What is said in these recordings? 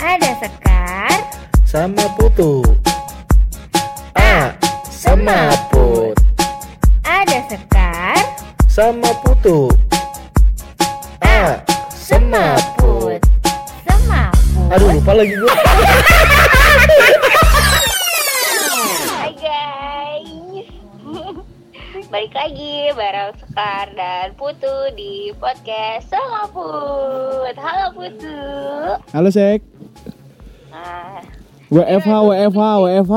Ada Sekar, sama Putu. A sama Put ada Sekar, sama Putu. A sama Put. semaput. Aduh lupa lagi gue. Hai guys, balik lagi bareng Sekar dan Putu di podcast Semaput. Halo Putu. Halo Sek. Nah, WFH, WFH, WFH.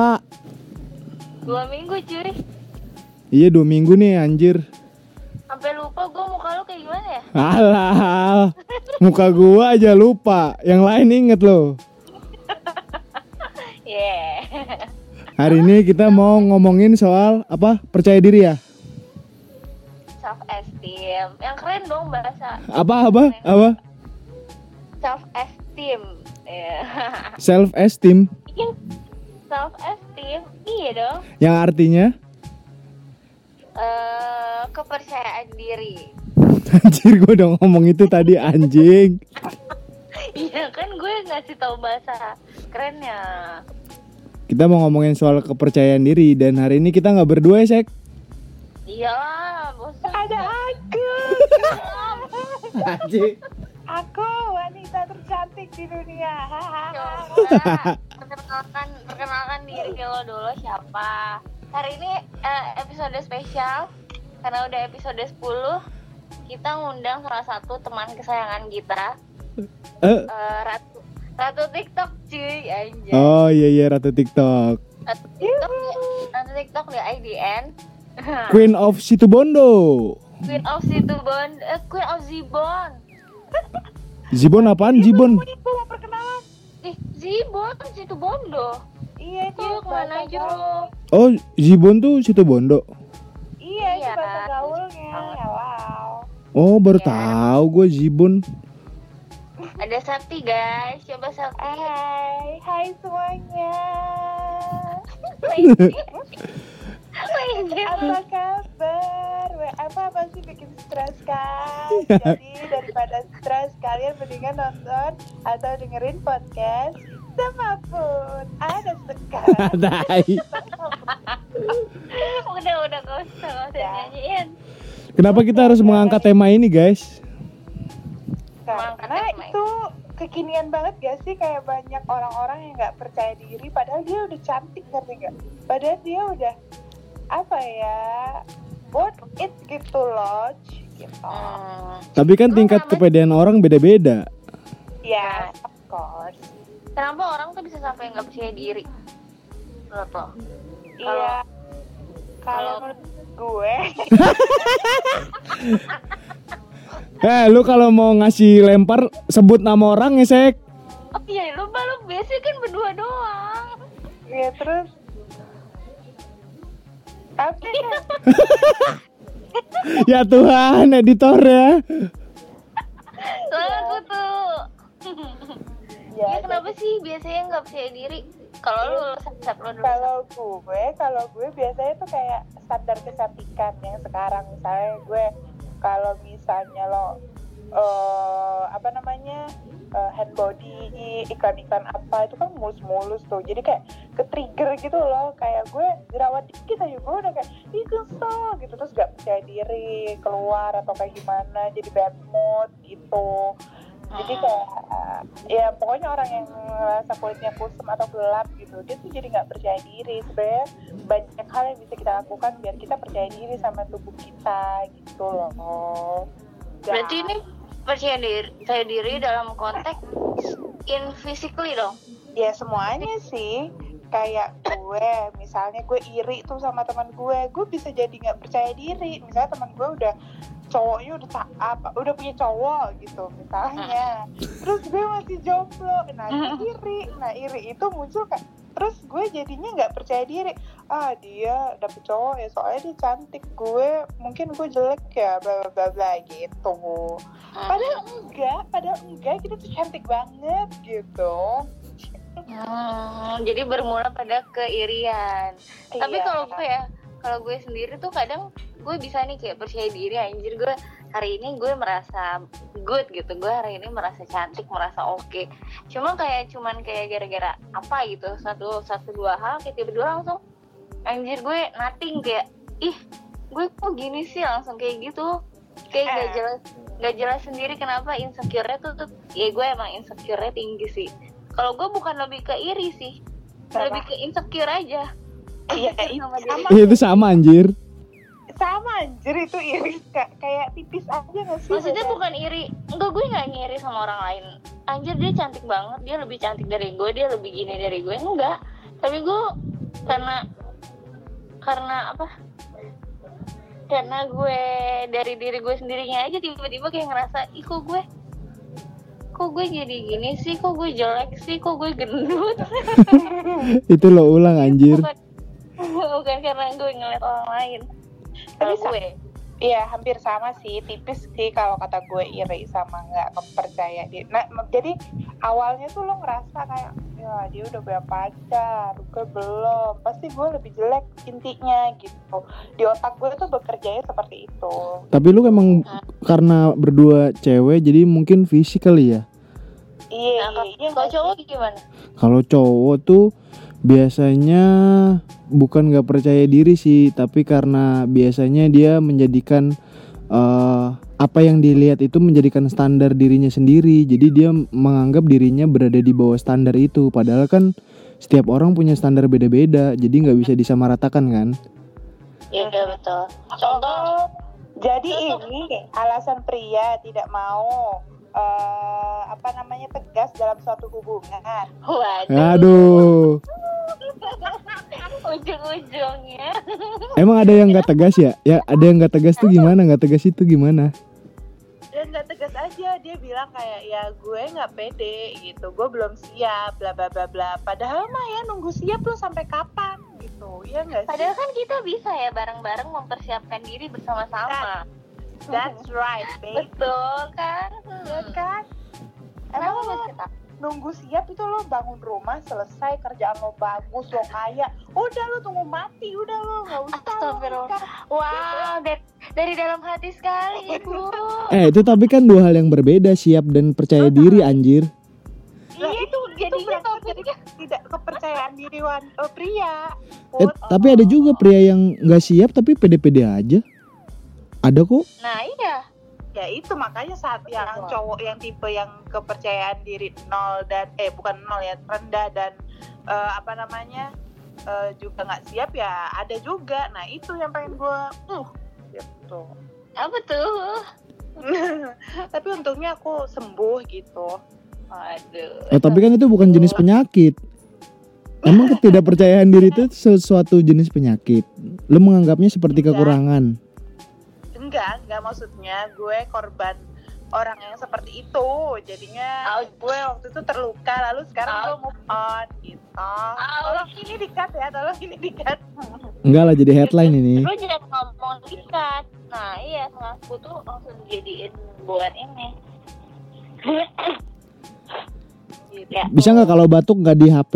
dua minggu cuy, Iya dua minggu nih anjir. sampai lupa gue muka lu kayak gimana ya? Alah, muka gua aja lupa. Yang lain inget loh. Yeah. Hari ini kita mau ngomongin soal apa? Percaya diri ya? Self esteem, yang keren dong bahasa Apa apa apa? self esteem. Ya. Self esteem self esteem, iya dong. yang artinya eh kepercayaan diri. anjir gua udah ngomong itu tadi anjing. Iya kan gue ngasih tahu bahasa kerennya. Kita mau ngomongin soal kepercayaan diri dan hari ini kita nggak berdua ya, Sek. Iya, bosan. Ada aku. Anjing. Aku wanita tercantik di dunia. Coba perkenalkan perkenalkan diri lo dulu siapa. Hari ini eh, episode spesial karena udah episode 10 kita ngundang salah satu teman kesayangan kita Eh, eh, Ratu Ratu TikTok cuy anjay. oh iya iya Ratu TikTok. Ratu TikTok Ratu TikTok di IDN. Queen of Situbondo. Queen of Situbon, eh, Queen of Zibon. Zibon apaan? Zibon. Itu mau perkenalan. Ih, Zibon Situbondo. Iya, Tuh itu bahasa aja gaul. lo? Oh, Zibon tuh Situbondo. Iya, itu Iya. bahasa gaulnya. Ya, wow. Oh, baru Iya. tahu gue Zibon. Ada Sakti guys, coba Sakti. Hai, hai semuanya. Apa kabar? Apa apa sih bikin stres kan? Jadi kalian mendingan nonton atau dengerin podcast sama pun ada sekarang. Udah udah gak usah gak usah Ya. nyanyiin. Kenapa kita harus mengangkat tema ini, guys? Karena itu kekinian banget gak sih kayak banyak orang-orang yang nggak percaya diri padahal dia udah cantik ngerti gak? Padahal dia udah apa ya worth it gitu loh gitu. Hmm. Tapi kan tingkat kenapa? kepedean orang beda-beda. Ya, of course. Kenapa orang tuh bisa sampai nggak percaya diri? Menurut lo? Iya. Kalau menurut gue, Eh, lu kalau mau ngasih lempar sebut nama orang ya, Sek. Oh iya, lu lu biasa kan berdua doang. ya terus apa ya? Ya Tuhan, editor ya. Soalnya aku tuh. Ya, Ya, kenapa sih biasanya nggak percaya diri? Kalau lu sep lu dulu. kalau gue kalau gue biasanya tuh kayak standar kecantikan yang sekarang misalnya gue kalau misalnya lo eh apa namanya eh, hand body iklan-iklan apa itu kan mulus-mulus tuh. Jadi kayak ke trigger gitu loh. Kayak gue jerawat dikit aja gue udah kayak ih kesel gitu. Terus gak percaya diri keluar atau kayak gimana jadi bad mood gitu. Jadi kayak ya pokoknya orang yang ngerasa kulitnya kusam atau gelap gitu dia tuh jadi nggak percaya diri. Sebenarnya banyak hal yang bisa kita lakukan biar kita percaya diri sama tubuh kita gitu loh Berarti ini percaya diri, percaya diri dalam konteks in physically dong. ya semuanya sih. Kayak gue misalnya gue iri tuh sama teman gue gue bisa jadi nggak percaya diri. Misalnya teman gue udah cowoknya udah tak apa udah punya cowok gitu misalnya. Terus gue masih jomblo nah iri. Nah iri itu muncul kan terus gue jadinya nggak percaya diri ah dia dapet cowok ya soalnya dia cantik. Gue mungkin gue jelek ya bla bla bla bla gitu. Padahal enggak padahal enggak kita tuh cantik banget gitu. Hmm, jadi bermula pada keirian. Tapi Iya. kalau gue ya, kalau gue sendiri tuh kadang gue bisa nih kayak percaya diri anjir gue hari ini gue merasa good gitu. Gue hari ini merasa cantik merasa oke. Cuma kayak cuman kayak gara-gara apa gitu satu satu dua hal kayak tiba-tiba langsung anjir gue nothing kayak ih gue kok gini sih langsung kayak gitu kayak gak Eh. jelas gak jelas sendiri kenapa insecure-nya tuh, tuh ya gue emang insecure-nya tinggi sih kalau gue bukan lebih ke iri sih Sama. lebih ke insecure aja Iya, sama sama. Iya, itu sama anjir. sama anjir itu iris kayak kayak tipis aja gak sih maksudnya bukan iri enggak gue nggak ngiri sama orang lain anjir dia cantik banget dia lebih cantik dari gue dia lebih gini dari gue enggak tapi gue karena karena apa? Karena gue dari diri gue sendirinya aja tiba-tiba kayak ngerasa ih kok gue kok gue jadi gini sih? Kok gue jelek sih? Kok gue gendut? Itu lo ulang anjir. bukan bukan karena gue ngeliat orang lain. Tapi gue Iya hampir sama sih tipis sih kalau kata gue iri sama nggak kepercaya diri. Nah jadi awalnya tuh lo ngerasa kayak ya dia udah punya pacar, gue belum. Pasti gue lebih jelek intinya gitu. Di otak gue tuh bekerjanya seperti itu. Tapi lu emang karena berdua cewek jadi mungkin fisik kali ya. Iya nah, iya. kalau nggak cowok sih? gimana Kalau cowok tuh biasanya bukan nggak percaya diri sih, tapi karena biasanya dia menjadikan eh, apa yang dilihat itu menjadikan standar dirinya sendiri. Jadi dia menganggap dirinya berada di bawah standar itu. Padahal kan setiap orang punya standar beda-beda, jadi nggak bisa disamaratakan kan? iya betul contoh Oh, jadi ini alasan pria tidak mau eh, apa namanya tegas dalam suatu hubungan. waduh. Aduh, ujung-ujungnya. Emang ada yang nggak tegas ya? Ya ada yang nggak tegas tuh gimana? Nggak tegas itu gimana? dan nggak tegas aja. Dia bilang kayak ya gue nggak pede gitu. Gue belum siap bla bla bla bla. Padahal mah ya nunggu siap lo sampai kapan gitu. Ya nggak sih? Padahal kan kita bisa ya bareng-bareng mempersiapkan diri bersama-sama that's right babe betul kan ya kan kenapa Emang mesti takut nunggu siap itu lo bangun rumah selesai kerjaan lo bagus lo kaya udah lo tunggu mati udah lo nggak usah lo Astagfirullah. nikah. wow dari, dari dalam hati sekali ibu Eh itu tapi kan dua hal yang berbeda siap dan percaya diri anjir. Nah, Iya, itu jadinya topiknya. tidak kepercayaan diri wan, oh, pria. Eh, Put. tapi ada juga pria yang nggak siap tapi pede-pede aja. Ada kok. nah iya ya itu makanya saat Betul. yang cowok yang tipe yang kepercayaan diri nol dan eh bukan nol ya rendah dan eh, apa namanya eh, juga nggak siap ya ada juga. Nah itu yang pengen gue uh gitu. apa tuh Tapi untungnya aku sembuh gitu. aduh Oh tapi kan itu bukan jenis penyakit. Emang ketidakpercayaan diri itu sesuatu jenis penyakit. Lu menganggapnya seperti Enggak. kekurangan. Enggak, enggak maksudnya gue korban orang yang seperti itu. Jadinya Ouch. gue waktu itu terluka lalu sekarang gue Ouch. move on gitu. Tolong ini dikat ya, tolong ini dikat. Enggak lah jadi headline ini. lu jangan ngomong ikat nah iya aku tuh langsung dijadiin buat ini ya Bisa nggak kalau batuk nggak di HP?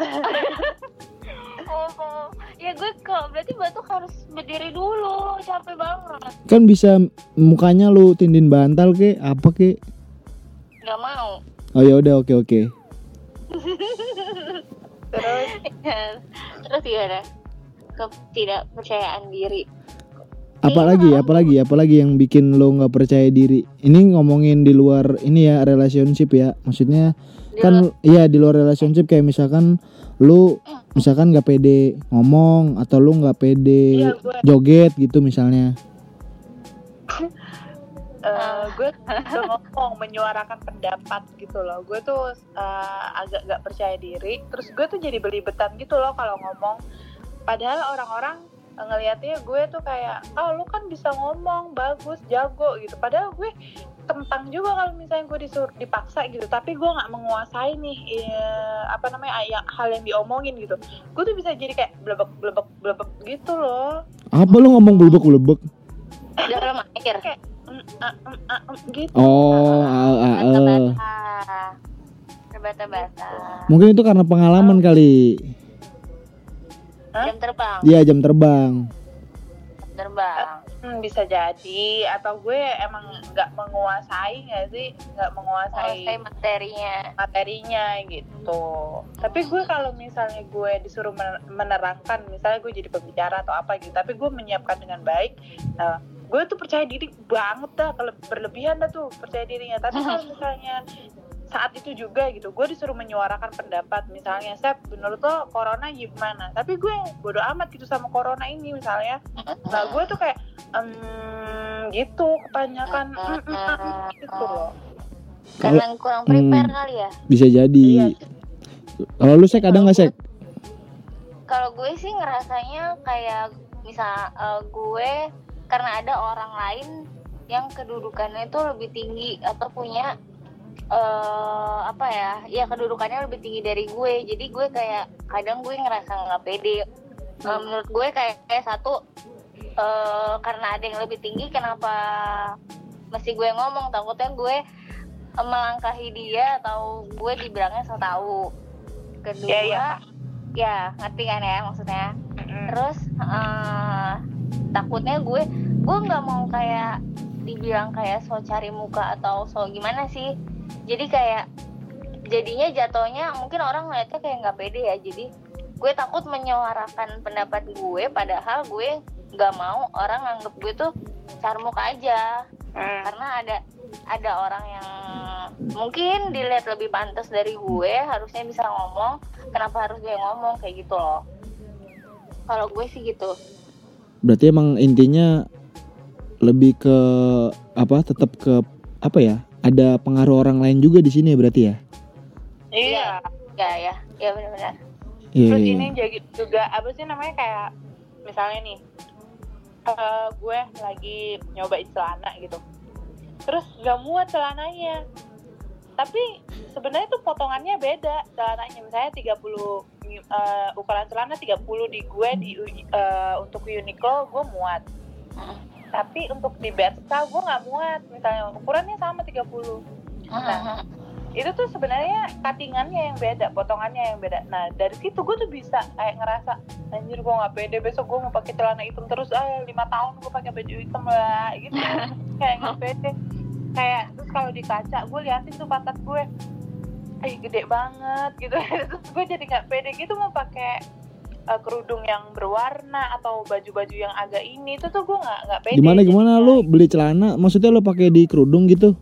ya gue kok berarti batuk harus berdiri dulu capek banget Kan bisa mukanya lu tindin bantal ke apa ke? nggak mau Oh ya udah oke oke. Terus terus gimana ketidakpercayaan diri Apalagi apalagi apalagi yang bikin lo nggak percaya diri. Ini ngomongin di luar ini ya relationship ya. Maksudnya kan iya di luar relationship kayak misalkan lu misalkan nggak pede ngomong atau lu nggak pede Iya, gue- joget gitu misalnya. eh, gue ngomong menyuarakan pendapat gitu loh. Gue tuh eh, agak gak percaya diri. Terus gue tuh jadi belibetan gitu loh kalau ngomong. Padahal orang-orang eh, ngelihatnya gue tuh kayak, oh lu kan bisa ngomong bagus, jago gitu. Padahal gue tentang juga kalau misalnya gue disuruh dipaksa gitu. Tapi gue nggak menguasai nih eh, apa namanya yang hal yang diomongin gitu. Gue tuh bisa jadi kayak blebek blebek blebek gitu loh. Apa lu ngomong bulbek-bulbek? dalam air Mm, ah, mm, ah, mm, gitu. Oh, bata-bata berbata-bata mungkin itu karena pengalaman kali. Hah? jam terbang Iya jam terbang. jam terbang Hmm, bisa jadi. Atau gue emang nggak menguasai nggak sih? Nggak menguasai Menguasai materinya. materinya gitu. Tapi gue kalau misalnya gue disuruh men- menerangkan misalnya gue jadi pembicara atau apa gitu tapi gue menyiapkan dengan baik nah, gue tuh percaya diri banget dah kalau berlebihan dah tuh percaya dirinya. Tapi kalau misalnya saat itu juga gitu gue disuruh menyuarakan pendapat misalnya Sep menurut lo corona gimana tapi gue bodo amat gitu sama corona ini misalnya nah gue tuh kayak em, gitu kebanyakan mm, mm, mm, gitu loh Karena kurang prepare Hmm. kali ya. Bisa jadi. Iya. Kalau lu sek ada nggak sek? Kalau gue sih ngerasanya kayak misal eh, gue karena ada orang lain yang kedudukannya itu lebih tinggi atau punya eh apa ya ya kedudukannya lebih tinggi dari gue. Jadi gue kayak kadang gue ngerasa nggak pede. Eh, menurut gue kayak, kayak satu eh karena ada yang lebih tinggi kenapa mesti gue ngomong? Takutnya gue melangkahi dia atau gue dibilangnya so tahu kedua Iya, iya, ya ngerti kan ya maksudnya? Mm. terus eh, takutnya gue gue nggak mau kayak dibilang kayak so cari muka atau so gimana sih jadi kayak jadinya jatuhnya mungkin orang ngeliatnya kayak nggak pede ya jadi gue takut menyuarakan pendapat gue padahal gue nggak mau orang nganggep gue tuh cari muka aja Mm. karena ada ada orang yang mungkin dilihat lebih pantas dari gue harusnya bisa ngomong kenapa harus gue ngomong kayak gitu loh kalau gue sih gitu Berarti emang intinya lebih ke apa? Tetap ke apa ya? Ada pengaruh orang lain juga di sini ya berarti ya? iya. Ya ya. Ya benar-benar. Iya. terus iya. ini jadi juga apa sih namanya kayak misalnya nih eh, gue lagi nyobain celana gitu. Terus gak muat celananya. Tapi sebenarnya tuh potongannya beda celananya. Misalnya 30 eh, ukuran celana 30 di gue di eh, untuk Uniqlo gue muat tapi untuk di Bershka gue nggak muat misalnya ukurannya sama 30 Nah, itu tuh sebenarnya cuttingannya yang beda, potongannya yang beda. Nah dari situ gue tuh bisa kayak ngerasa anjir gue nggak pede besok gue mau pakai celana hitam terus ah lima tahun gue pakai baju hitam lah gitu kayak nggak pede. Kayak terus kalau di kaca gue liatin tuh pantat gue, eh gede banget gitu. terus gue jadi nggak pede gitu mau pakai eh, kerudung yang berwarna atau baju-baju yang agak ini itu tuh gue nggak nggak pede. Gimana gimana lu beli celana? Maksudnya lu pakai di kerudung gitu?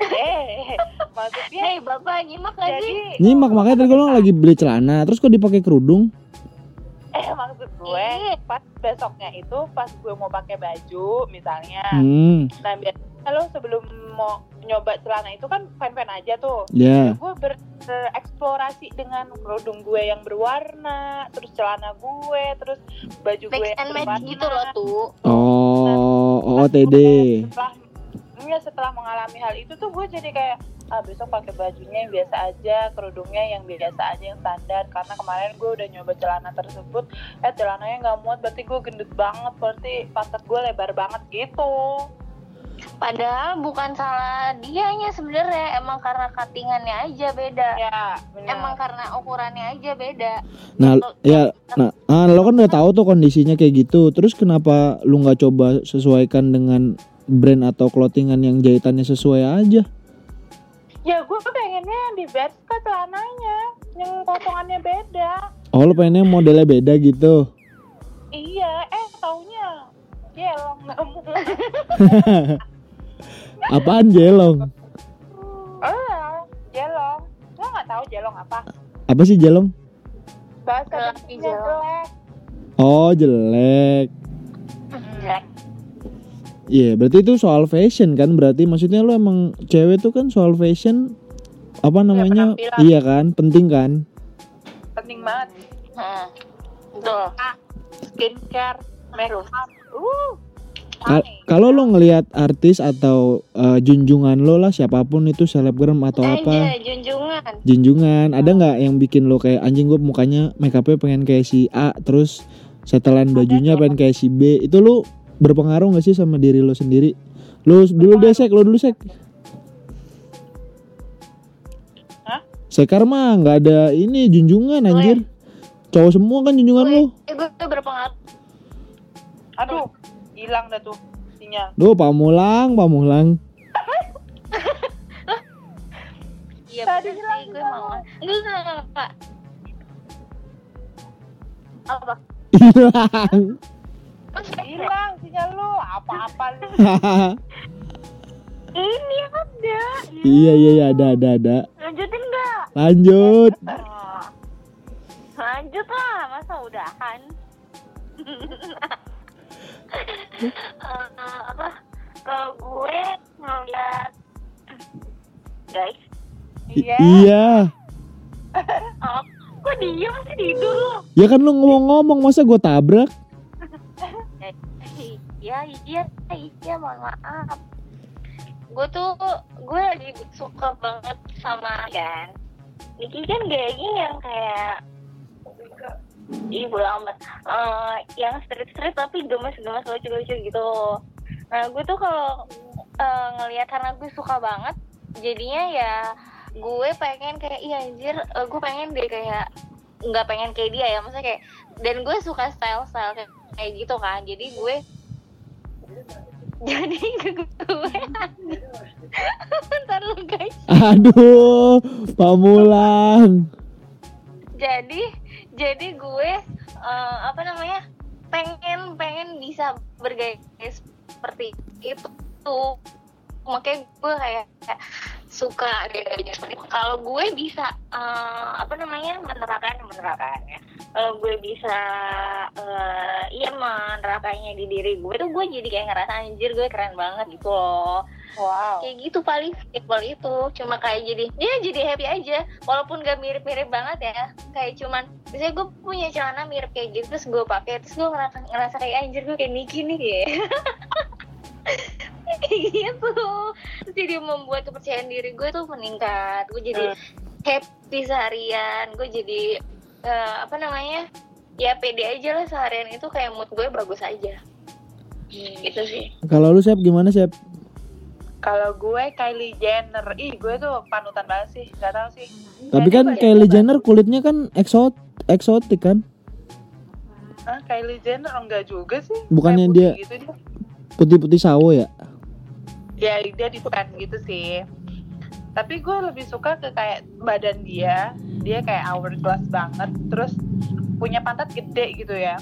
Eh, maksudnya Hei bapak nyimak sih? Nyimak makanya tadi gue lagi beli celana, terus kok dipakai kerudung? Eh maksud gue Ih. pas besoknya itu pas gue mau pakai baju misalnya, Hmm, nah biasanya lo sebelum mau nyoba celana itu kan fan-fan aja tuh. ya. Gue ber- bereksplorasi dengan kerudung gue yang berwarna, terus celana gue, terus baju gue Mix yang and match berwarna. gitu loh tuh Oh, Pas OOTD. gue Setelah, iya, setelah mengalami hal itu tuh gue jadi kayak ah besok pakai bajunya yang biasa aja, kerudungnya yang biasa aja yang standar karena kemarin gue udah nyoba celana tersebut, eh celananya nggak muat berarti gue gendut banget, berarti pantat gue lebar banget gitu. Padahal bukan salah dianya sebenarnya emang karena cuttingannya aja beda Ya, benar. Emang karena ukurannya aja beda Nah, ya, nah, ah, lo kan udah tahu tuh kondisinya kayak gitu. Terus kenapa lu nggak coba sesuaikan dengan brand atau clothingan yang jahitannya sesuai aja? Ya gue pengennya di Bershka celananya, yang potongannya beda. Oh, lu pengennya modelnya beda gitu. Iya, eh taunya jelong. Apaan jelong? Oh, jelong. Lo nggak tahu jelong apa? Apa sih jelong? Bahasa jelong. jelek. Oh, jelek. Jelek Iya, berarti itu soal fashion kan? Berarti maksudnya lu emang cewek tuh kan soal fashion apa namanya? penampilan. Iya kan? Penting kan? Penting banget. Hmm. Betul Skincare, makeup. Uh. Kalau lo ngelihat artis atau eh, junjungan lo lah siapa pun itu selebgram atau apa Aja junjungan. junjungan ada nggak yang bikin lo kayak anjing gue mukanya make upnya pengen kayak si A terus setelan bajunya pengen kayak si B. Itu lo berpengaruh nggak sih sama diri lo sendiri? Lo dulu deh sek lo dulu sek. Hah? Sekar mah nggak ada ini junjungan anjir. cowok semua kan junjungan lo. Gue, gue berpengaruh Aduh, hilang dah tuh sinyal Duh, Pamulang, Pamulang. Iya Tadi sih gue mau. Enggak enggak enggak, Pak. Apa? Hilang. hilang sinyal lu apa-apa lu Ini ada. iya, iya, iya, ada, ada, ada. Lanjutin enggak? Lanjut. Oh. Lanjut lah, masa udahan? Apa? Kalau gue ngeliat guys, iya Iya. oh, kok diem sih tidur lu? Ya kan lu ngomong-ngomong, masa gue tabrak? Iya, iya, iya, mohon maaf. Gue tuh, gue lagi suka banget sama kan. Niki kan gayanya yang kayak Ih, bodo amat. Eh, yang street-street tapi gemes-gemes lucu-lucu gitu. Nah, gue tuh kalau eh, ngelihat karena gue suka banget, jadinya ya gue pengen kayak iya anjir, eh, gue pengen deh kayak nggak pengen kayak dia ya, maksudnya kayak dan gue suka style-style kayak, kayak gitu kan. Jadi gue jadi gue Bentar lu guys. Aduh, Pamulang. jadi jadi gue eh, apa namanya pengen pengen bisa bergaya seperti itu. Makanya gue kayak, kayak suka gaya-gaya seperti kalau gue bisa eh, apa namanya menerapkan menerapkannya kalau gue bisa eh, iya menerapkannya di diri gue tuh gue jadi kayak ngerasa anjir gue keren banget gitu loh. Wow. Kayak gitu paling simpel itu. Cuma kayak jadi dia jadi happy aja. Walaupun gak mirip-mirip banget ya. Kayak cuman misalnya gue punya celana mirip kayak gitu terus gue pakai terus gue ngerasa, ngerasa kayak anjir gue kayak Niki nih kayak kayak gitu. Terus jadi membuat kepercayaan diri gue tuh meningkat. Gue jadi happy seharian. Gue jadi eh, apa namanya ya pede aja lah seharian itu. Kayak mood gue bagus aja. Gitu sih. Kalau lu siap gimana siap? kalau gue Kylie Jenner. Ih gue tuh panutan banget sih. Nggak tahu sih. Tapi kan Kylie banget. Jenner kulitnya kan eksot eksotik kan? ah Kylie Jenner? Enggak juga sih. Bukannya dia- gitu dia Putih-putih sawo ya? ya dia di tan gitu sih. Tapi gue lebih suka ke kayak badan dia. Dia kayak hourglass banget terus punya pantat gede gitu ya.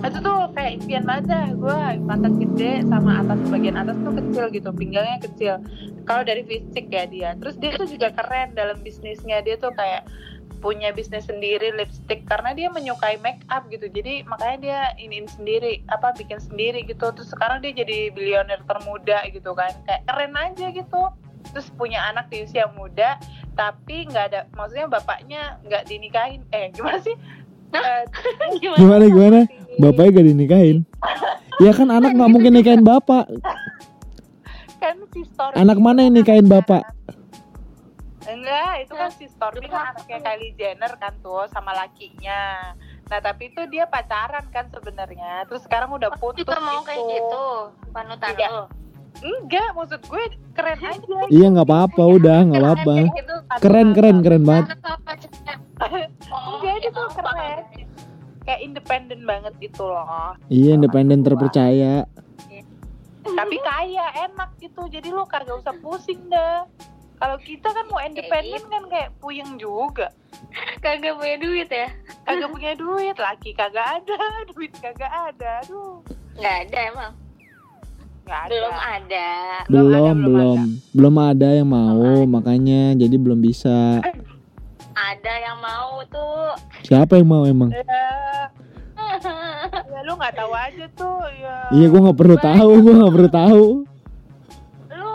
Itu tuh kayak impian dah gue pantat gede sama atas bagian atas tuh kecil gitu pinggangnya kecil. Kalau dari fisik ya dia. Terus dia tuh juga keren dalam bisnisnya. Dia tuh kayak punya bisnis sendiri lipstick karena dia menyukai make up gitu. Jadi makanya dia iniin sendiri apa bikin sendiri gitu. Terus sekarang dia jadi bilioner termuda gitu kan. Kayak keren aja gitu. Terus punya anak di usia muda tapi nggak ada maksudnya bapaknya nggak dinikahin. Eh gimana sih? Eh, Gimana? Gimana? Bapaknya gak dinikahin? Ya kan anak nggak mungkin nikahin bapak. kan si Anak mana yang itu nikahin kan- bapak? Enggak itu kan si Stormy kan anaknya Kylie Jenner kan tuh sama lakinya. Nah tapi itu dia pacaran kan sebenarnya. Terus sekarang udah putus juga mau kayak gitu panutan Iya. lo enggak maksud gue keren aja. Iya nggak apa-apa udah nggak apa-apa. gitu Keren keren keren banget. cek enggak dia tuh keren. Kayak independen banget gitu loh. Iya independen terpercaya. tapi kaya enak gitu. Jadi lu kagak usah pusing dah kalau kita kan mau independen kan kayak puyeng juga. Kagak punya duit ya? Kagak punya duit laki kagak ada duit kagak ada aduh. Nggak ada emang? Nggak ada. Belum ada. Belum ada, Belum belum. belum belum ada yang mau makanya jadi belum bisa. ada yang mau tuh. Siapa yang mau emang? ya, ya lu nggak tahu aja tuh ya. Iya gua nggak perlu tahu, gua nggak perlu tahu.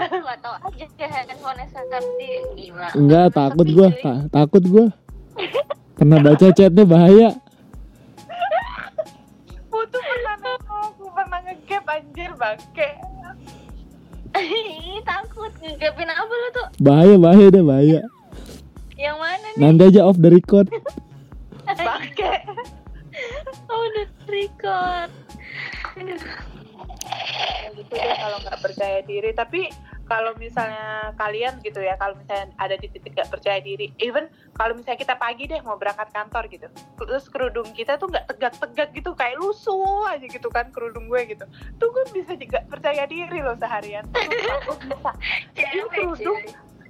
Lu nggak tahu aja handphone Sakti gila Enggak takut gua, ta- takut gua. Karena baca chatnya bahaya. Putu pernah aku pernah ngegap anjir bangke Ih, takut ngegapin apa lu tuh Bahaya bahaya deh bahaya. yang mana nih Nanti aja off the record. bangke oh udah record gitu deh kalau nggak percaya diri tapi kalau misalnya kalian gitu ya kalau misalnya ada di titik gak percaya diri even kalau misalnya kita pagi deh mau berangkat kantor gitu terus kerudung kita tuh nggak tegak-tegak gitu kayak lusuh aja gitu kan kerudung gue gitu tuh gue bisa juga percaya diri loh seharian. Tuh, aku bisa. Ini kerudung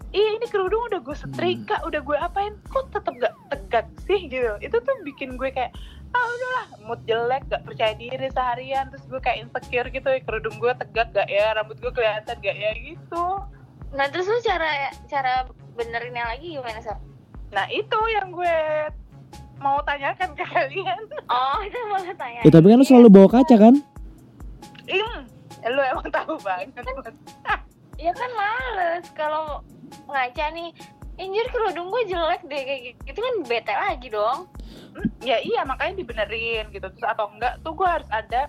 iya ini kerudung udah gue setrika udah gue apain kok tetep gak tegak sih gitu. Itu tuh bikin gue kayak ah udahlah. Mood jelek gak percaya diri seharian. Terus gue kayak insecure gitu. Ya kerudung gue tegak gak ya? Rambut gue kelihatan gak ya? Gitu. Nah terus lu cara cara benerinnya lagi gimana sih? nah itu yang gue mau tanyakan ke kalian. Oh itu mau tanya. Ya, tapi kan lu selalu bawa kaca kan? im. Lu emang tahu banget Ya kan males kalau ngaca nih. Anjir kerudung gue jelek deh kayak gitu. Itu kan bete lagi dong. ya iya makanya dibenerin gitu. Terus atau enggak tuh gue harus ada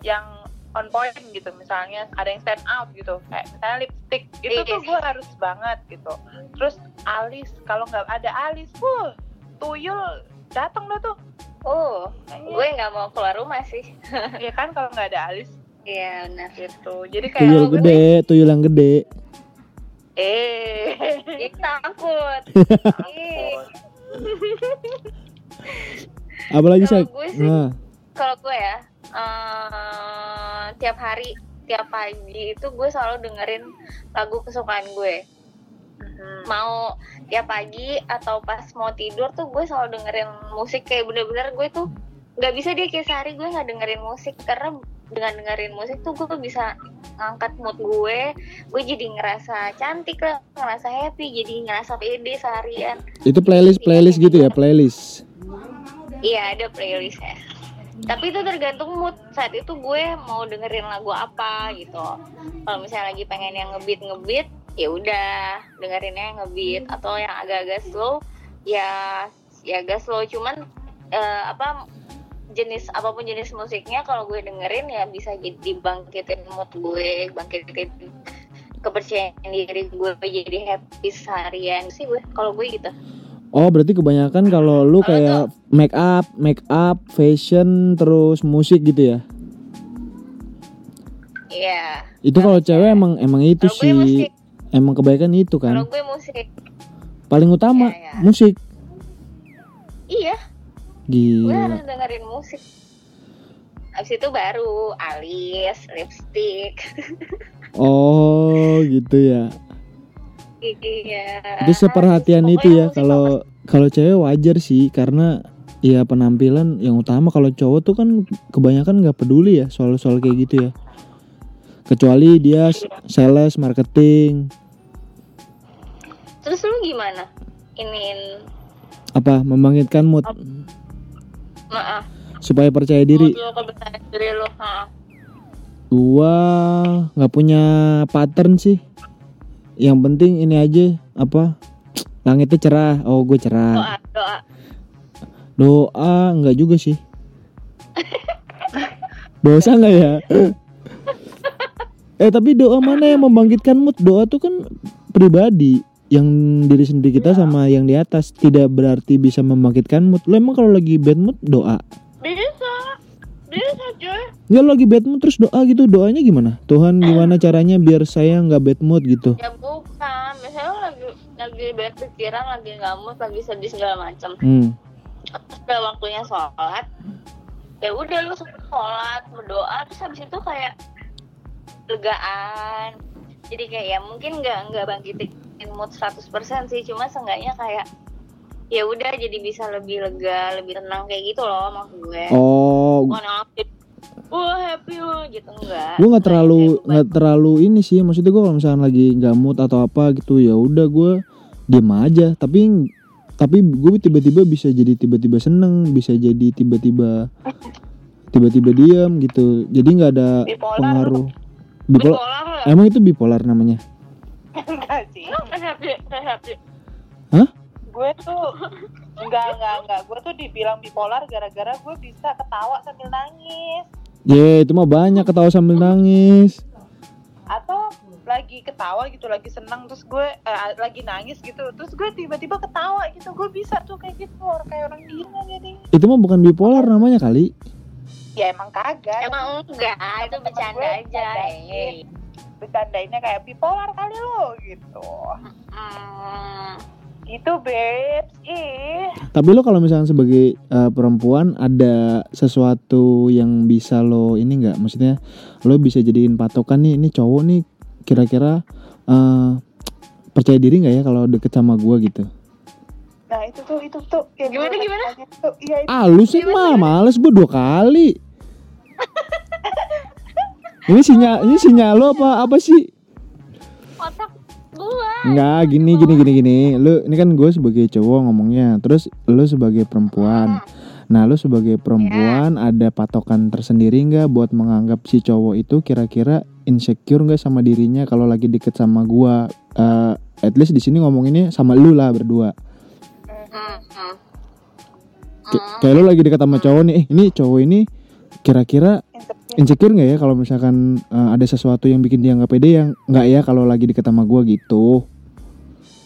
yang on point gitu. Misalnya ada yang stand out gitu. Kayak misalnya lipstick. Itu Iya. tuh gue harus banget gitu. Terus alis. Kalau nggak ada alis wuh tuyul datang dah tuh? Oh, Kayaknya- gue nggak mau keluar rumah sih. ya kan kalau nggak ada alis. Iya benar. gitu. Jadi kayak Tuyul gede, tuyul yang gede. Eh Ih, takut. Ih, Apalagi Kalau sih? Nah, kalau gue ya eh, tiap hari tiap pagi itu gue selalu dengerin lagu kesukaan gue Mhm. mau tiap pagi atau pas mau tidur tuh gue selalu dengerin musik kayak bener-bener gue tuh nggak bisa dia kayak sehari gue nggak dengerin musik karena dengan dengerin musik tuh gue bisa ngangkat mood gue gue jadi ngerasa cantik lah ngerasa happy jadi ngerasa pede seharian itu playlist playlist gitu ya, playlist. Iya ada playlistnya. Tapi itu tergantung mood saat itu gue mau dengerin lagu apa gitu. Kalau misalnya lagi pengen yang ngebeat ngebeat, ya udah dengerinnya yang ngebeat atau yang agak-agak slow, ya ya agak slow. Cuman eh, apa jenis apa pun jenis musiknya kalau gue dengerin ya bisa jadi bangkitin mood gue, bangkitin kepercayaan diri gue jadi happy seharian sih gue kalau gue gitu Oh, berarti kebanyakan kalau lu Kalau kayak make up, make up, fashion, terus musik gitu ya. iya Itu kalau cewek emang emang itu kalau gue sih. musik Emang kebaikan itu kalau kan. gue musik Paling utama Iya, iya. musik. iya gue Gila. harus dengerin musik Abis itu baru alis, lipstick Oh, gitu ya. Iya Itu seperhatian Pokoknya itu ya kalau kalau cewek wajar sih karena ya penampilan yang utama kalau cowok tuh kan kebanyakan nggak peduli ya soal-soal kayak gitu ya. Kecuali dia sales, marketing, Terus lu gimana? Iniin apa membangkitkan mood Supaya percaya diri. Gua nggak punya pattern sih. Yang penting ini aja apa? Langitnya cerah. Oh, gue cerah. Doa, doa Doa nggak juga sih. Dosa nggak ya? eh tapi doa mana yang membangkitkan mood? Doa tuh kan pribadi yang diri sendiri kita sama yang di atas tidak berarti bisa membangkitkan mood. Lo emang kalau lagi bad mood doa? Bisa Bisa cuy Nggak lo lagi bad mood terus doa gitu doanya gimana? Tuhan gimana caranya biar saya nggak bad mood gitu? Ya bukan Misalnya lu lagi Lagi banyak pikiran Lagi ngamuk Lagi sedih segala macam Hmm. Terus udah waktunya sholat ya udah lu sholat berdoa terus habis itu kayak legaan jadi kayak ya mungkin nggak nggak bangkitin mood 100% sih. Cuma seenggaknya kayak ya udah jadi bisa lebih lega lebih tenang kayak gitu loh maksud gue. Oh, wah happy lo gitu enggak. Gue nggak terlalu nggak terlalu ini sih maksudnya gue kalau misalnya lagi nggak mood atau apa gitu ya udah gue diem aja. Tapi tapi gue tiba-tiba bisa jadi tiba-tiba seneng bisa jadi tiba-tiba tiba-tiba diam gitu. Jadi nggak ada Bipolar pengaruh. Bipolar bipolar emang itu bipolar namanya enggak sih. Kan happy gue tuh enggak enggak enggak. Gue tuh dibilang bipolar gara-gara gue bisa ketawa sambil nangis. Ya itu mah banyak ketawa sambil nangis. Atau lagi ketawa gitu lagi senang terus gue eh, lagi nangis gitu. Terus gue tiba-tiba ketawa gitu. Gue bisa tuh kayak gitu orang kayak orang gila jadi itu mah bukan bipolar namanya kali ya emang kagak. Emang enggak itu bercanda gue aja. bercandain. bercandainnya kayak bipolar kali lo gitu. Hmm, gitu babes. Ih. Tapi lo kalau misalnya sebagai eh, perempuan ada sesuatu yang bisa lo ini nggak? Maksudnya lo bisa jadiin patokan nih, ini cowok nih kira-kira eh, percaya diri nggak ya kalau deket sama gua? gitu? Nah itu tuh itu tuh yang Gimana, gimana? tuh iya itu Ah lu sih mah males gue dua kali. ini sinyal ini sinyal lo apa apa sih? otak gua Enggak gini gini gini gini. Lu ini kan gue sebagai cowok ngomongnya, terus lu sebagai perempuan. Nah lu sebagai perempuan ada patokan tersendiri nggak buat menganggap si cowok itu kira-kira insecure nggak sama dirinya kalau lagi deket sama gua? Eh, at least di sini ngomonginnya sama lu lah berdua. Hmm, hmm. Kayak lu lagi deket sama cowok nih, eh ini cowok ini kira-kira insecure. nggak ya kalau misalkan eh, ada sesuatu yang bikin dia nggak pede yang nggak ya kalau lagi deket sama gua gitu.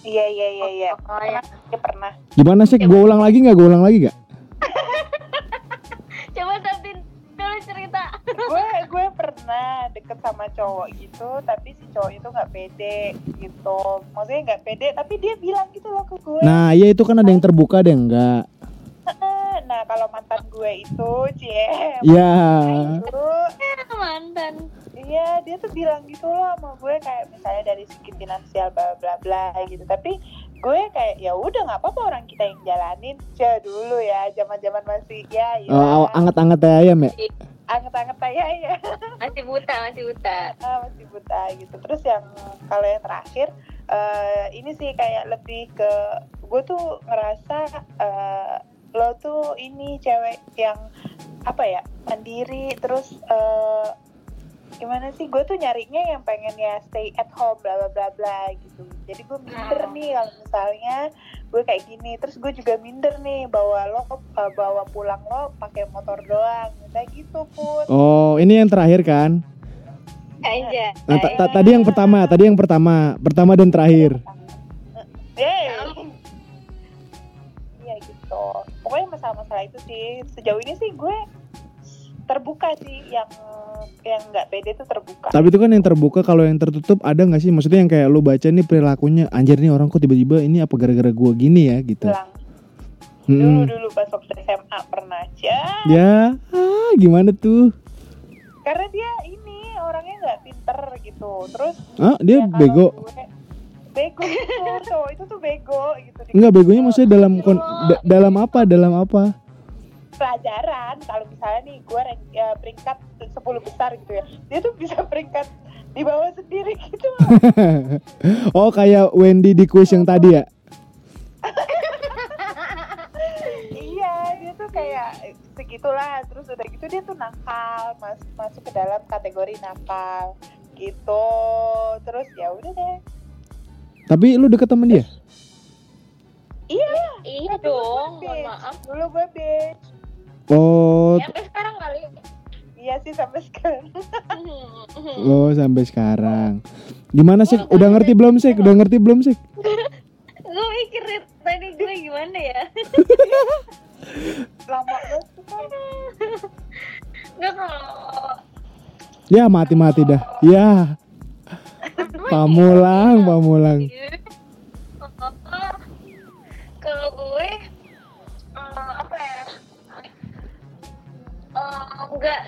iya iya iya iya Oh, ya. pernah dia pernah Gimana sih? Gue ulang lagi nggak? Gue ulang lagi nggak? gue pernah deket sama cowok gitu tapi si cowok itu nggak pede gitu maksudnya nggak pede tapi dia bilang gitu loh ke gue Nah, iya itu kan ada yang terbuka ada yang enggak. nah kalau mantan gue itu cie Iya. itu mantan iya dia tuh bilang gitu loh sama gue kayak misalnya dari segi finansial bla bla bla gitu tapi gue kayak ya udah nggak apa-apa orang kita yang jalanin aja dulu ya zaman zaman masih ya ya Oh, anget-anget ayam ya? Anget-anget aja ya masih buta masih buta. Ah, masih buta gitu. Terus yang kalau yang terakhir eh, ini sih kayak lebih ke gue tuh ngerasa eh, lo tuh ini cewek yang apa ya mandiri terus eh, gimana sih gue tuh nyarinya yang pengen ya stay at home bla bla bla bla gitu. Jadi gue minder Hmm. nih kalau misalnya gue kayak gini terus gue juga minder nih bawa lo eh, bawa pulang lo pakai motor doang kayak gitu pun Oh, ini yang terakhir kan? aja Nah, ta- ta- tadi yang pertama, tadi yang pertama, pertama dan terakhir. Yeay. Iya gitu. Pokoknya masalah-masalah itu sih sejauh ini sih gue terbuka sih yang yang nggak pede tuh terbuka. Tapi itu kan yang terbuka, kalau yang tertutup ada nggak sih? Maksudnya yang kayak lu baca nih perilakunya, anjir nih orang kok tiba-tiba ini apa gara-gara gua gini ya gitu. Bilang dulu Hmm. dulu pas waktu SMA pernah aja. Ya, ah, gimana tuh? Karena dia ini orangnya nggak pinter gitu. Terus Ah, dia ya bego. gue- bego gitu cowok itu tuh bego gitu. Enggak begonya maksudnya dalam kon- da- dalam apa? Dalam apa? Pelajaran kalau misalnya nih gue rank- ya, peringkat 10 besar gitu ya dia tuh bisa peringkat di bawah sendiri gitu. Oh, kayak Wendy di kuis yang tadi ya? iya dia tuh kayak segitulah terus udah gitu dia tuh nakal mas masuk ke dalam kategori nakal gitu. Terus ya udah deh. Tapi lu deket sama dia? iya. Iya dulu dong mohon maaf. Dulu gue bitch Oh, sampai sekarang kali iya sih sampai sekarang oh sampai sekarang. Gimana sih? Udah ngerti belum sih? Udah ngerti belum sih? gue mikir tadi gue gimana ya lama banget tuh kan nggak kalau Ya mati-mati dah. Ya. Pamulang, pamulang. Enggak.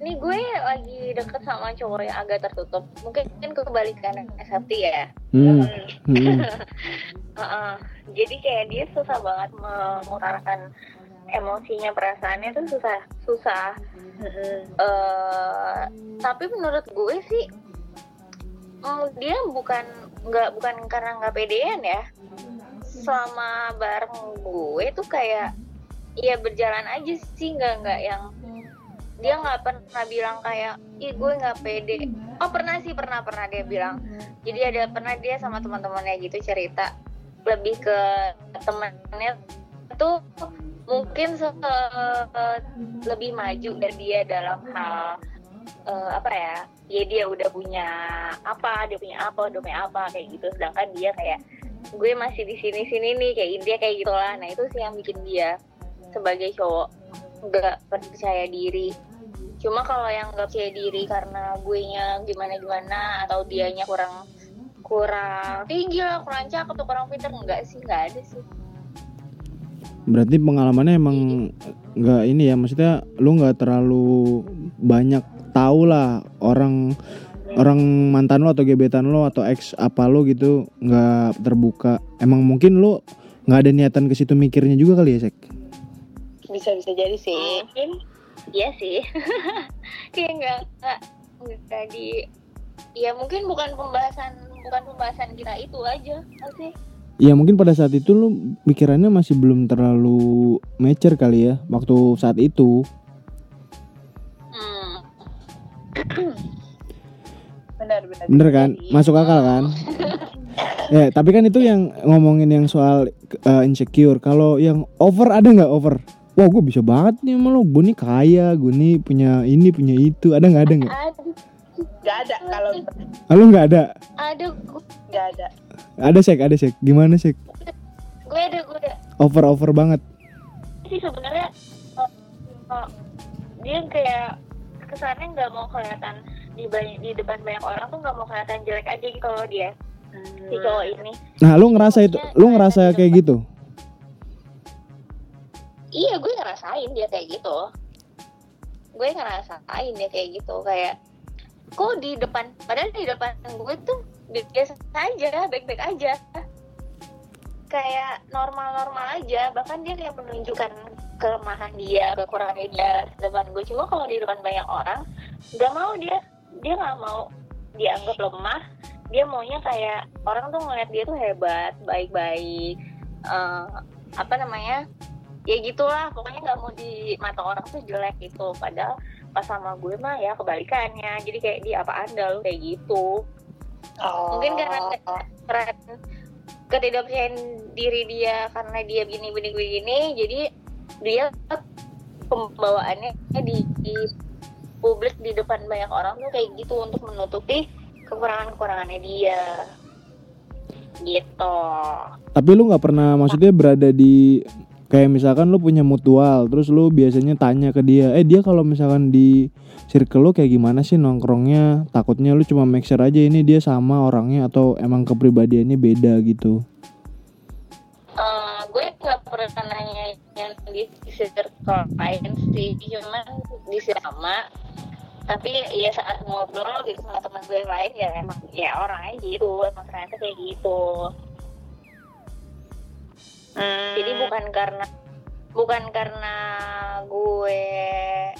Ini gue lagi deket sama cowok yang agak tertutup. Mungkin kan kebalikan SFT ya. Hmm. hmm. Heeh. jadi kayak dia susah banget mengutarakan emosinya perasaannya tuh susah susah. Eh tapi menurut gue sih mm, dia bukan nggak bukan karena nggak pedean ya. Selama bareng gue tuh kayak ya berjalan aja sih nggak nggak yang dia nggak pernah bilang kayak ih gue nggak pede. Oh pernah sih pernah pernah dia bilang. Jadi ada pernah dia sama teman-temannya gitu cerita. Lebih ke temennya tuh mungkin se- lebih maju dari dia dalam hal eh, apa ya ya dia udah punya apa dia punya apa udah apa kayak gitu. Sedangkan dia kayak gue masih di sini sini nih kayak dia kayak gitulah. Nah itu sih yang bikin dia sebagai cowok nggak percaya diri cuma kalau yang nggak percaya diri karena gue nya gimana gimana atau dianya kurang kurang tinggi lah kurang cakep atau kurang pintar enggak sih nggak ada sih Berarti pengalamannya emang nggak ini ya, maksudnya lu nggak terlalu banyak tahu lah orang orang mantan lo atau gebetan lo atau ex apa lo gitu nggak terbuka. Emang mungkin lo nggak ada niatan ke situ mikirnya juga kali ya, Sek? bisa bisa jadi sih mungkin iya sih kayak nggak nggak di ya mungkin bukan pembahasan bukan pembahasan kita itu aja sih Ya mungkin pada saat itu lu pikirannya masih belum terlalu mature kali ya waktu saat itu. hmm. benar benar bisa kan? jadi. Masuk akal kan? ya, tapi kan itu yang ngomongin yang soal uh, insecure. Kalau yang over ada nggak over? Wah, gue bisa banget nih sama lo. Gue nih kaya, gue nih punya ini, punya itu. Ada nggak ada nggak? nggak ada kalau Ah, lu nggak ada? aduh gue, nggak ada Ada sek, ada sek. Gimana sek? gue ada gue ada Over over banget. sih sebenarnya eh, dia kayak kesannya nggak mau kelihatan di banyak di depan banyak orang tuh nggak mau kelihatan jelek aja gitu loh dia si cowok ini Nah, lu ngerasa itu, lu ngerasa kayak gitu? Iya gue ngerasain dia kayak gitu. Gue ngerasain dia kayak gitu kayak kok di depan? Padahal di depan gue tuh biasa aja baik-baik aja. Kayak normal-normal aja bahkan dia kayak menunjukkan kelemahan dia kekurangan dia di depan gue. Cuma kalau di depan banyak orang nggak mau dia. Dia nggak mau dianggap lemah. Dia maunya kayak orang tuh ngeliat dia tuh hebat baik-baik eh, apa namanya ya gitulah pokoknya nggak mau di mata orang tuh jelek gitu. Padahal pas sama gue mah ya kebalikannya. Jadi kayak dia apa anda lu? Kayak gitu. Oh. mungkin karena karena ketidakpercayaan diri dia karena dia begini begini begini jadi dia pembawaannya di, di publik di depan banyak orang tuh kayak gitu untuk menutupi kekurangan kekurangannya dia. Gitu. Tapi lu nggak pernah maksudnya berada di kayak misalkan lu punya mutual, terus lu biasanya tanya ke dia, eh dia kalau misalkan di circle lu kayak gimana sih nongkrongnya? Takutnya lu cuma make sure aja ini dia sama orangnya atau emang kepribadiannya beda gitu. Eh, gue nggak pernah nanya yang di circle lain sih cuman di sama tapi ya saat ngobrol gitu sama teman gue yang lain ya emang ya orangnya gitu emang ternyata kayak gitu Hmm. jadi bukan karena bukan karena gue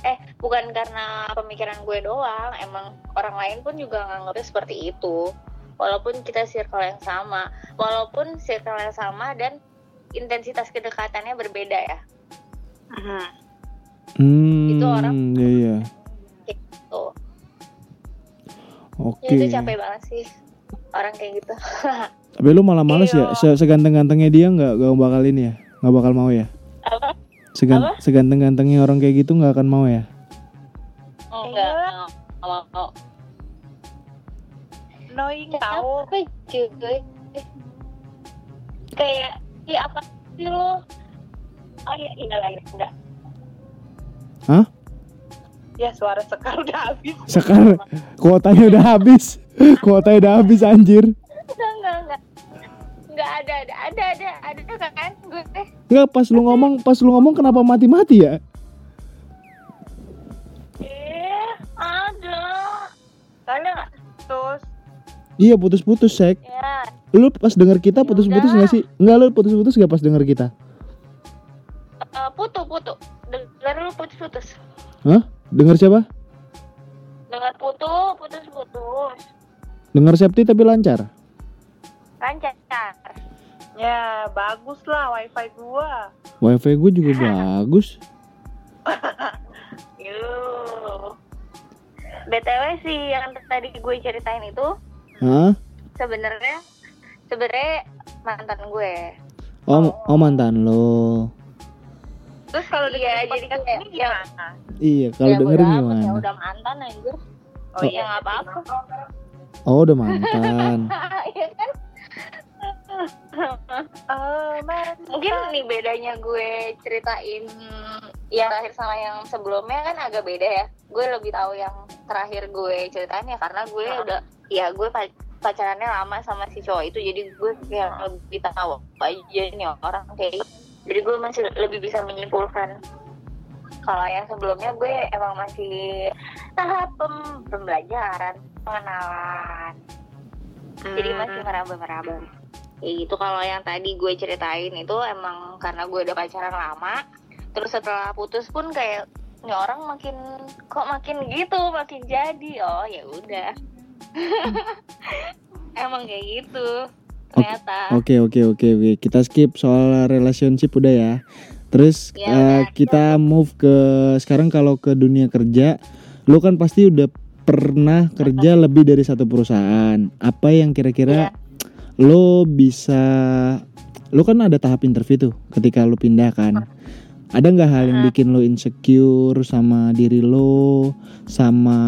eh bukan karena pemikiran gue doang emang orang lain pun juga nganggapnya seperti itu walaupun kita circle yang sama walaupun circle yang sama dan intensitas kedekatannya berbeda ya Mhm. Hmm, Itu orang- iya iya. tuh Oke. ya itu capek banget sih orang kayak gitu Tapi lu malah males ya? Iya. Se- Seganteng-gantengnya dia nggak nggak bakal ini ya? Nggak bakal mau ya? apa Segan Apa? seganteng-gantengnya orang kayak gitu nggak akan mau ya? enggak nggak mau mau annoying tahu apa cuy kayak ya apa sih lo oh ya iya lah ya enggak ya suara sekar udah habis Sekarang kuotanya udah habis. kuotanya udah habis anjir. Enggak ada ada ada ada ada kan gue teh Enggak pas lu ngomong, pas lu ngomong kenapa mati-mati ya? eh ada nggak terus Iya putus-putus sek. ya Lu pas denger kita putus-putus nggak sih? Enggak lu putus-putus gak pas denger kita? eh, putu putu dengar lu putus putus Hah? Denger siapa? dengar putu putus putus Denger Septi tapi lancar. Lancar ya bagus lah wifi gua Wifi gue juga bagus. Yuh. btw sih yang tadi gue ceritain itu Hah? sebenarnya sebenarnya mantan gue Oh, oh mantan lo. terus kalau Iya, jadi kayak- ini gimana Iya, kalau Ya, dengerin ya gimana? udah mantan anjir oh ya nggak apa-apa Oh, udah mantan. Iya kan Oh, mungkin nih bedanya gue ceritain yang terakhir sama yang sebelumnya kan agak beda ya. Gue lebih tahu yang terakhir gue ceritain ya karena gue udah ya gue pa- pacarannya lama sama si cowok itu jadi gue kayak lebih tahu aja nih orang kayak jadi gue masih lebih bisa menyimpulkan. Kalau yang sebelumnya gue emang masih tahap pem- pembelajaran pengenalan jadi masih meraba-meraba. Kayak gitu kalau yang tadi gue ceritain itu emang karena gue udah pacaran lama terus setelah putus pun kayak ini orang makin kok makin gitu makin jadi? Oh ya udah. Emang kayak gitu ternyata. Oke oke oke oke. Kita skip soal relationship udah ya. Terus Ya, udah. kita move ke sekarang kalau ke dunia kerja, lu kan pasti udah pernah kerja lebih dari satu perusahaan. Apa yang kira-kira Iya. lo bisa, lu kan ada tahap interview tuh ketika lu pindah kan. Ada nggak hal yang bikin lo insecure sama diri lo, sama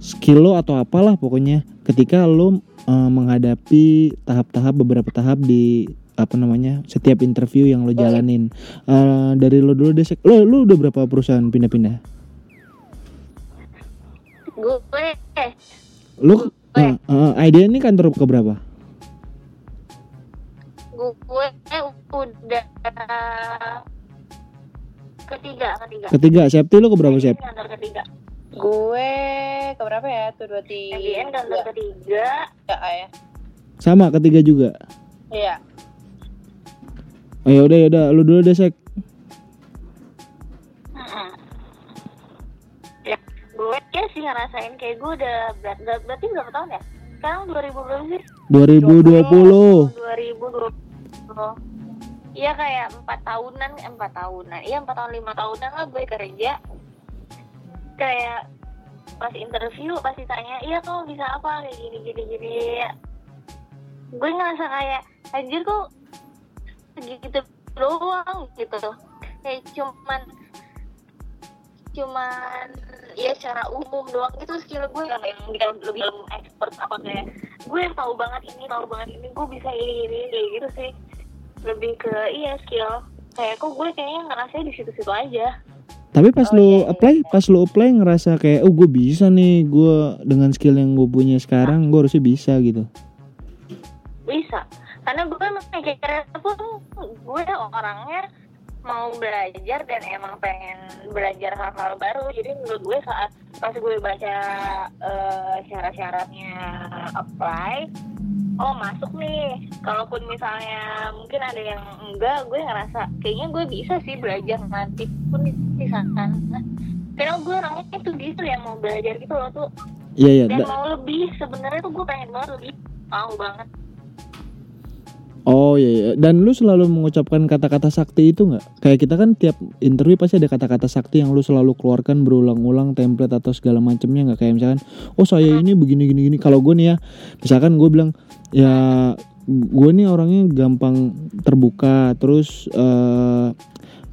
skill lo atau apalah pokoknya ketika lo eh, menghadapi tahap-tahap beberapa tahap di apa namanya setiap interview yang lo jalanin Eh, dari lo dulu deh lo lo udah berapa perusahaan pindah-pindah gue. Eh, lo eh, eh, idea ini kantor ke berapa? Gue udah ketiga ketiga. Ketiga safety lo ke berapa MGN sep kantor ketiga. Gue keberapa ya? Tuh dua tiga. MGN kantor ketiga. Ya, ya. sama ketiga juga? Iya. oh ya udah ya udah. Lo dulu deh sek gue ya sih ngerasain kayak gue udah berat, berat berarti berapa tahun ya sekarang 2000 berapa sih 2020 2020 Iya kayak empat tahunan, eh, empat tahunan, iya empat tahun lima tahunan lah gue kerja. Kayak pas interview pasti tanya, iya kamu bisa apa kayak gini gini gini. Gue ngerasa kayak anjir kok segitu doang gitu. Kayak cuman cuman ya secara umum doang. Itu skill gue yang yang bikin lebih expert apa kayak gue tahu banget ini tahu banget ini gue bisa ini ini kayak gitu sih. Lebih ke iya skill. Kayak kok gue kayaknya ngerasa di situ-situ aja. Tapi pas Oh, lo iya, iya, apply, pas lo apply ngerasa kayak oh gue bisa nih, gue dengan skill yang gue punya sekarang gue harusnya bisa gitu. bisa. Karena gue mikirnya pun gue orangnya mau belajar dan emang pengen belajar hal-hal baru. Jadi menurut gue saat pas gue baca eh, syarat-syaratnya apply oh masuk nih. Kalaupun misalnya mungkin ada yang enggak gue ngerasa kayaknya gue bisa sih belajar nanti pun di sana. Karena gue orangnya itu gitu ya mau belajar gitu loh tuh. Iya iya. dan da- mau lebih sebenarnya tuh gue pengen banget lebih. Mau banget Oh iya, iya. Dan lu selalu mengucapkan kata-kata sakti itu nggak? Kayak kita kan tiap interview pasti ada kata-kata sakti yang lu selalu keluarkan berulang-ulang template atau segala macamnya nggak? Kayak misalkan, oh saya ini begini gini gini. Kalau gue nih ya, misalkan gue bilang ya gue nih orangnya gampang terbuka. Terus eh,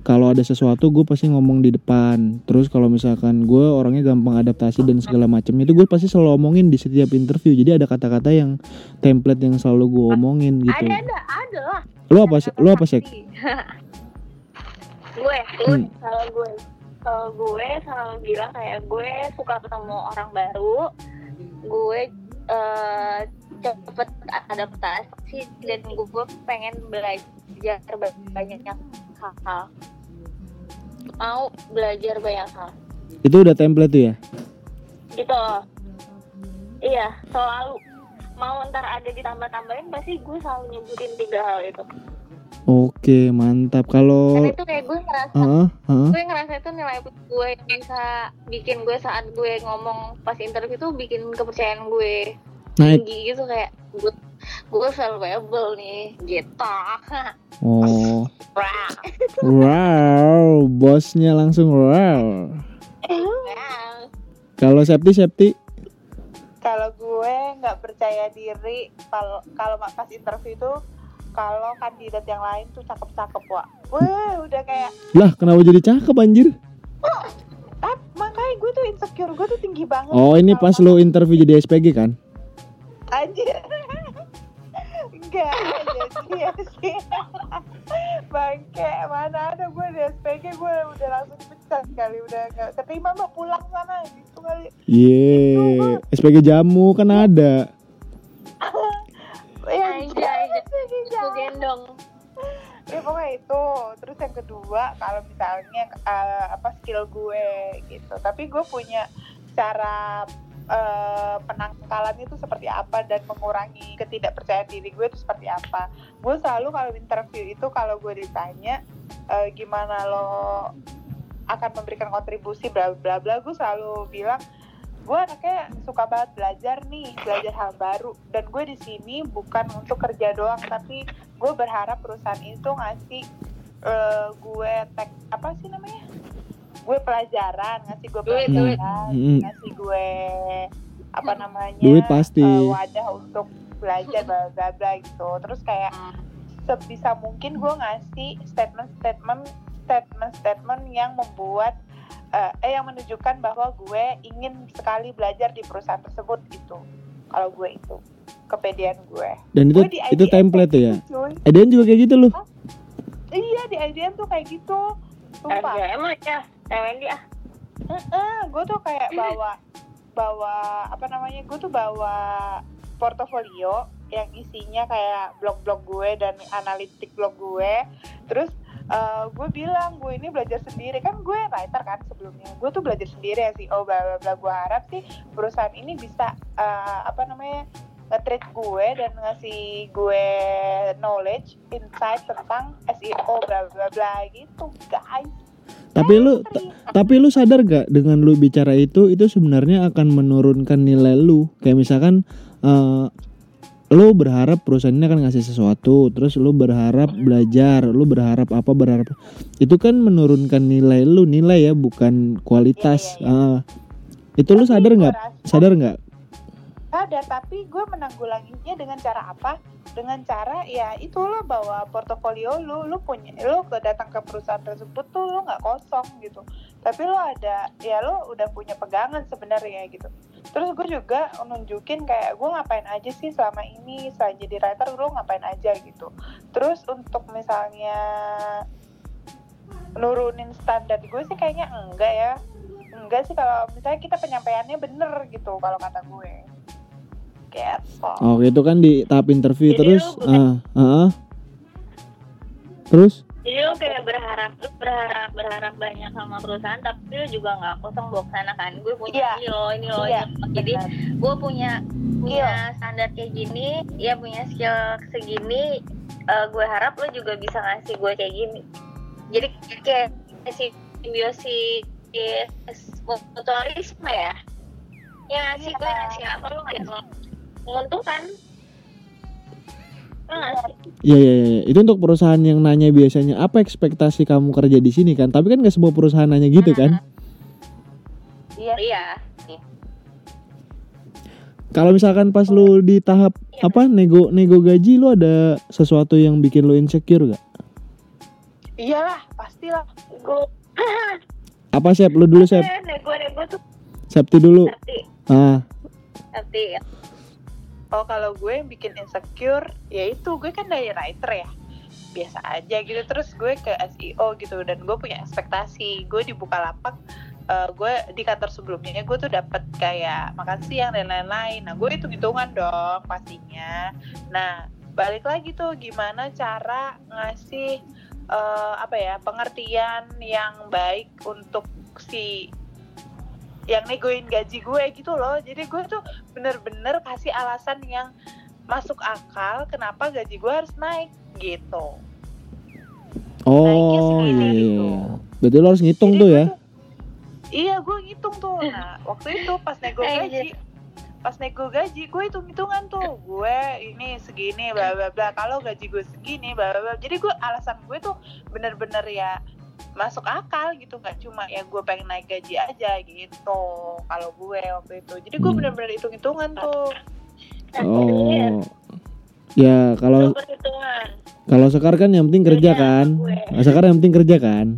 kalau ada sesuatu gue pasti ngomong di depan. Terus kalau misalkan gue orangnya gampang adaptasi dan segala macamnya itu gue pasti selalu omongin di setiap interview. Jadi ada kata-kata yang template yang selalu gue omongin gitu. ada ada ada lah Lu apa sih? Lu apa sih? gue Hmm. kalau gue kalau gue selalu bilang kayak gue suka ketemu orang baru gue eh, cepet adaptasi dan gue pengen belajar banyak hal mau belajar banyak hal Itu udah template tuh ya? gitu iya selalu mau ntar ada ditambah-tambahin pasti gue selalu nyebutin tiga hal itu Oke, mantap. Kalau karena itu kayak gue ngerasa Heeh, heeh. gue ngerasa itu nilai gue yang bisa bikin gue saat gue ngomong pas interview tuh bikin kepercayaan gue naik. tinggi gitu kayak gue gue valuable nih gitu Oh. Wow, bosnya langsung wow. Kalau safety safety Kalau gue nggak percaya diri kalau kalau pas interview itu kalau kandidat yang lain tuh cakep-cakep wah. Wah, udah kayak lah kenapa jadi cakep anjir? ah, makanya gue tuh insecure gue tuh tinggi banget. Oh, ini pas lo interview jadi SPG kan? Anjir. Enggak, jadi iya sih bangke mana ada gue di SPG gue udah langsung pecat kali udah nggak keterima mbak pulang sana gitu kali Iya, SPG jamu kan ada. ya. SPG Aku jangan. gendong. ya pokoknya itu terus yang kedua kalau misalnya eh, apa skill gue gitu tapi gue punya cara eh, penangkalan itu seperti apa dan mengurangi ketidakpercayaan diri gue itu seperti apa. Gue selalu kalau interview itu kalau gue ditanya eh, gimana lo akan memberikan kontribusi bla bla bla gue selalu bilang gue anaknya suka banget belajar nih belajar hal baru. Dan gue di sini bukan untuk kerja doang tapi gue berharap perusahaan itu ngasih eh, gue tek apa sih namanya gue pelajaran ngasih gue Duit, duit. pelajaran Hmm. ngasih gue apa namanya Duit pasti. eh, wadah untuk belajar bla bla bla gitu terus kayak sebisa mungkin gue ngasih statement-statement statement-statement yang membuat eh, eh yang menunjukkan bahwa gue ingin sekali belajar di perusahaan tersebut itu kalau gue itu kepedean gue Dan itu Gue itu template ya. gitu, cuy. IDN juga kayak gitu loh. iya di IDN tuh kayak gitu sumpah Emang ya. Emang dia. gue tuh kayak bawa bawa apa namanya gue tuh bawa portofolio yang isinya kayak blog-blog gue dan analitik blog gue. Terus eh, gue bilang gue ini belajar sendiri. Kan gue writer kan sebelumnya. Gue tuh belajar sendiri ya sih. Oh bla bla bla. Gue harap sih perusahaan ini bisa eh, apa namanya nge-treat gue dan ngasih gue knowledge insight tentang SEO bla bla bla gitu guys Tapi lu ta- tapi lu sadar gak dengan lu bicara itu itu sebenarnya akan menurunkan nilai lu. Kayak misalkan eh lu berharap perusahaan ini akan ngasih sesuatu, terus lu berharap belajar, lu berharap apa berharap itu kan menurunkan nilai lu, nilai ya bukan kualitas. Iya, iya, Ah. itu lu sadar nggak? Sadar nggak? Ada tapi gue menanggulanginya dengan cara apa? Dengan cara ya itu lo bawa portofolio lu lu punya lu ke datang ke perusahaan tersebut tuh lu nggak kosong gitu. Tapi lo ada ya lo udah punya pegangan sebenarnya gitu. Terus gue juga nunjukin kayak gue ngapain aja sih selama ini? Selain jadi writer lo ngapain aja? gitu. Terus untuk misalnya nurunin standar gue sih kayaknya enggak ya. Enggak sih kalau misalnya kita penyampaiannya bener gitu kalau kata gue gitu Oke, itu kan di tahap interview Jadi terus lu bukan- ah, ah. Terus Jadi lo kayak berharap, lu berharap, berharap banyak sama perusahaan, tapi lu juga nggak kosong bawa sana kan. Gue punya Iya. ini loh, ini loh. Iya, ini. Jadi gue punya punya standar kayak gini, ya punya skill segini. eh, gue harap lo juga bisa ngasih gue kayak gini. Jadi kayak si simbiosis mutualisme ya. Ya ngasih gue ngasih apa lo nggak lo menguntungkan. Iya iya iya. Itu untuk perusahaan yang nanya biasanya apa ekspektasi kamu kerja di sini kan? Tapi kan nggak semua perusahaan nanya gitu kan? iya Iya. Kalau misalkan pas lu di tahap apa nego nego gaji lu ada sesuatu yang bikin lu insecure gak? iyalah pastilah Gue Apa Sep? Lu dulu Sep. nego-nego tuh Septi dulu. tapi Ah, tapi oh kalau gue yang bikin insecure ya itu gue kan dari writer ya. Biasa aja gitu. Terus gue ke SEO gitu dan gue punya ekspektasi. Gue di Bukalapak eh, gue di kantor sebelumnya gue tuh dapat kayak makan siang dan lain-lain. Nah gue hitung hitungan dong pastinya. Nah balik lagi tuh gimana cara ngasih eh, apa ya pengertian yang baik untuk si yang negoin gaji gue gitu loh jadi gue tuh bener-bener kasih alasan yang masuk akal kenapa gaji gue harus naik gitu oh iya. iya, gitu. iya. Berarti lu harus ngitung Jadi tuh ya. tuh- iya gue ngitung tuh nah waktu itu pas nego Eh, gaji pas nego gaji gue hitung hitungan tuh gue ini segini bla bla bla kalau gaji gue segini bla bla bla jadi gue alasan gue tuh bener-bener ya masuk akal gitu nggak cuma ya gue pengen naik gaji aja gitu kalau gue waktu itu. Jadi gue Hmm. bener-bener hitung hitungan tuh Oh. Ya kalau kalau Sekar kan yang penting kerja kan. Nah, Sekar yang penting kerja kan.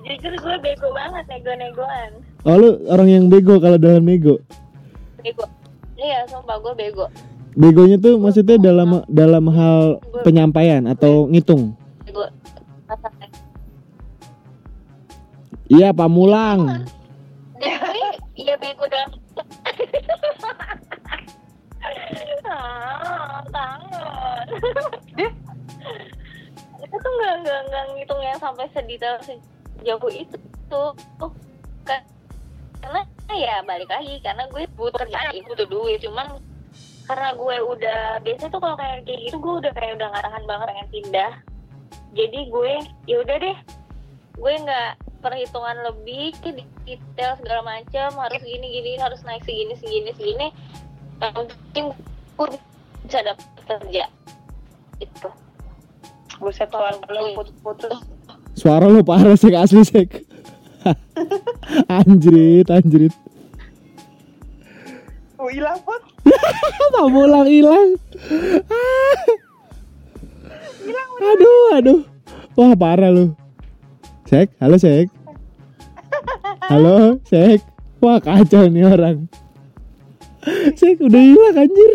jujur gue bego banget nego-negoan. Oh lu orang yang bego kalau dalam nego. bego. Iya sumpah gue bego. Begonya tuh maksudnya dalam dalam hal penyampaian atau ngitung iya pamulang Tapi ya bego ah, kangen. itu tuh nggak nggak nggak ngitung yang sampai sedetail sejauh itu. Tuh Ka- karena ya balik lagi karena gue butuh kerjaan ya, butuh duit. Cuman karena gue udah biasanya tuh kalau kayak kayak gitu gue udah kayak udah nggak tahan banget pengen pindah. Jadi gue ya udah deh. Gue nggak perhitungan lebih ke detail segala macam harus gini gini harus naik segini segini segini. Penting gue bisa dapet kerja. Itu Buset suara lu putus-putus. suara lo parah sek asli sek. Anjrit anjrit. Oh, hilang put. pamulang hilang? Aduh aduh. Wah parah lu sek? Halo sek. Halo sek. Wah kacau nih orang. Sek udah hilang anjir.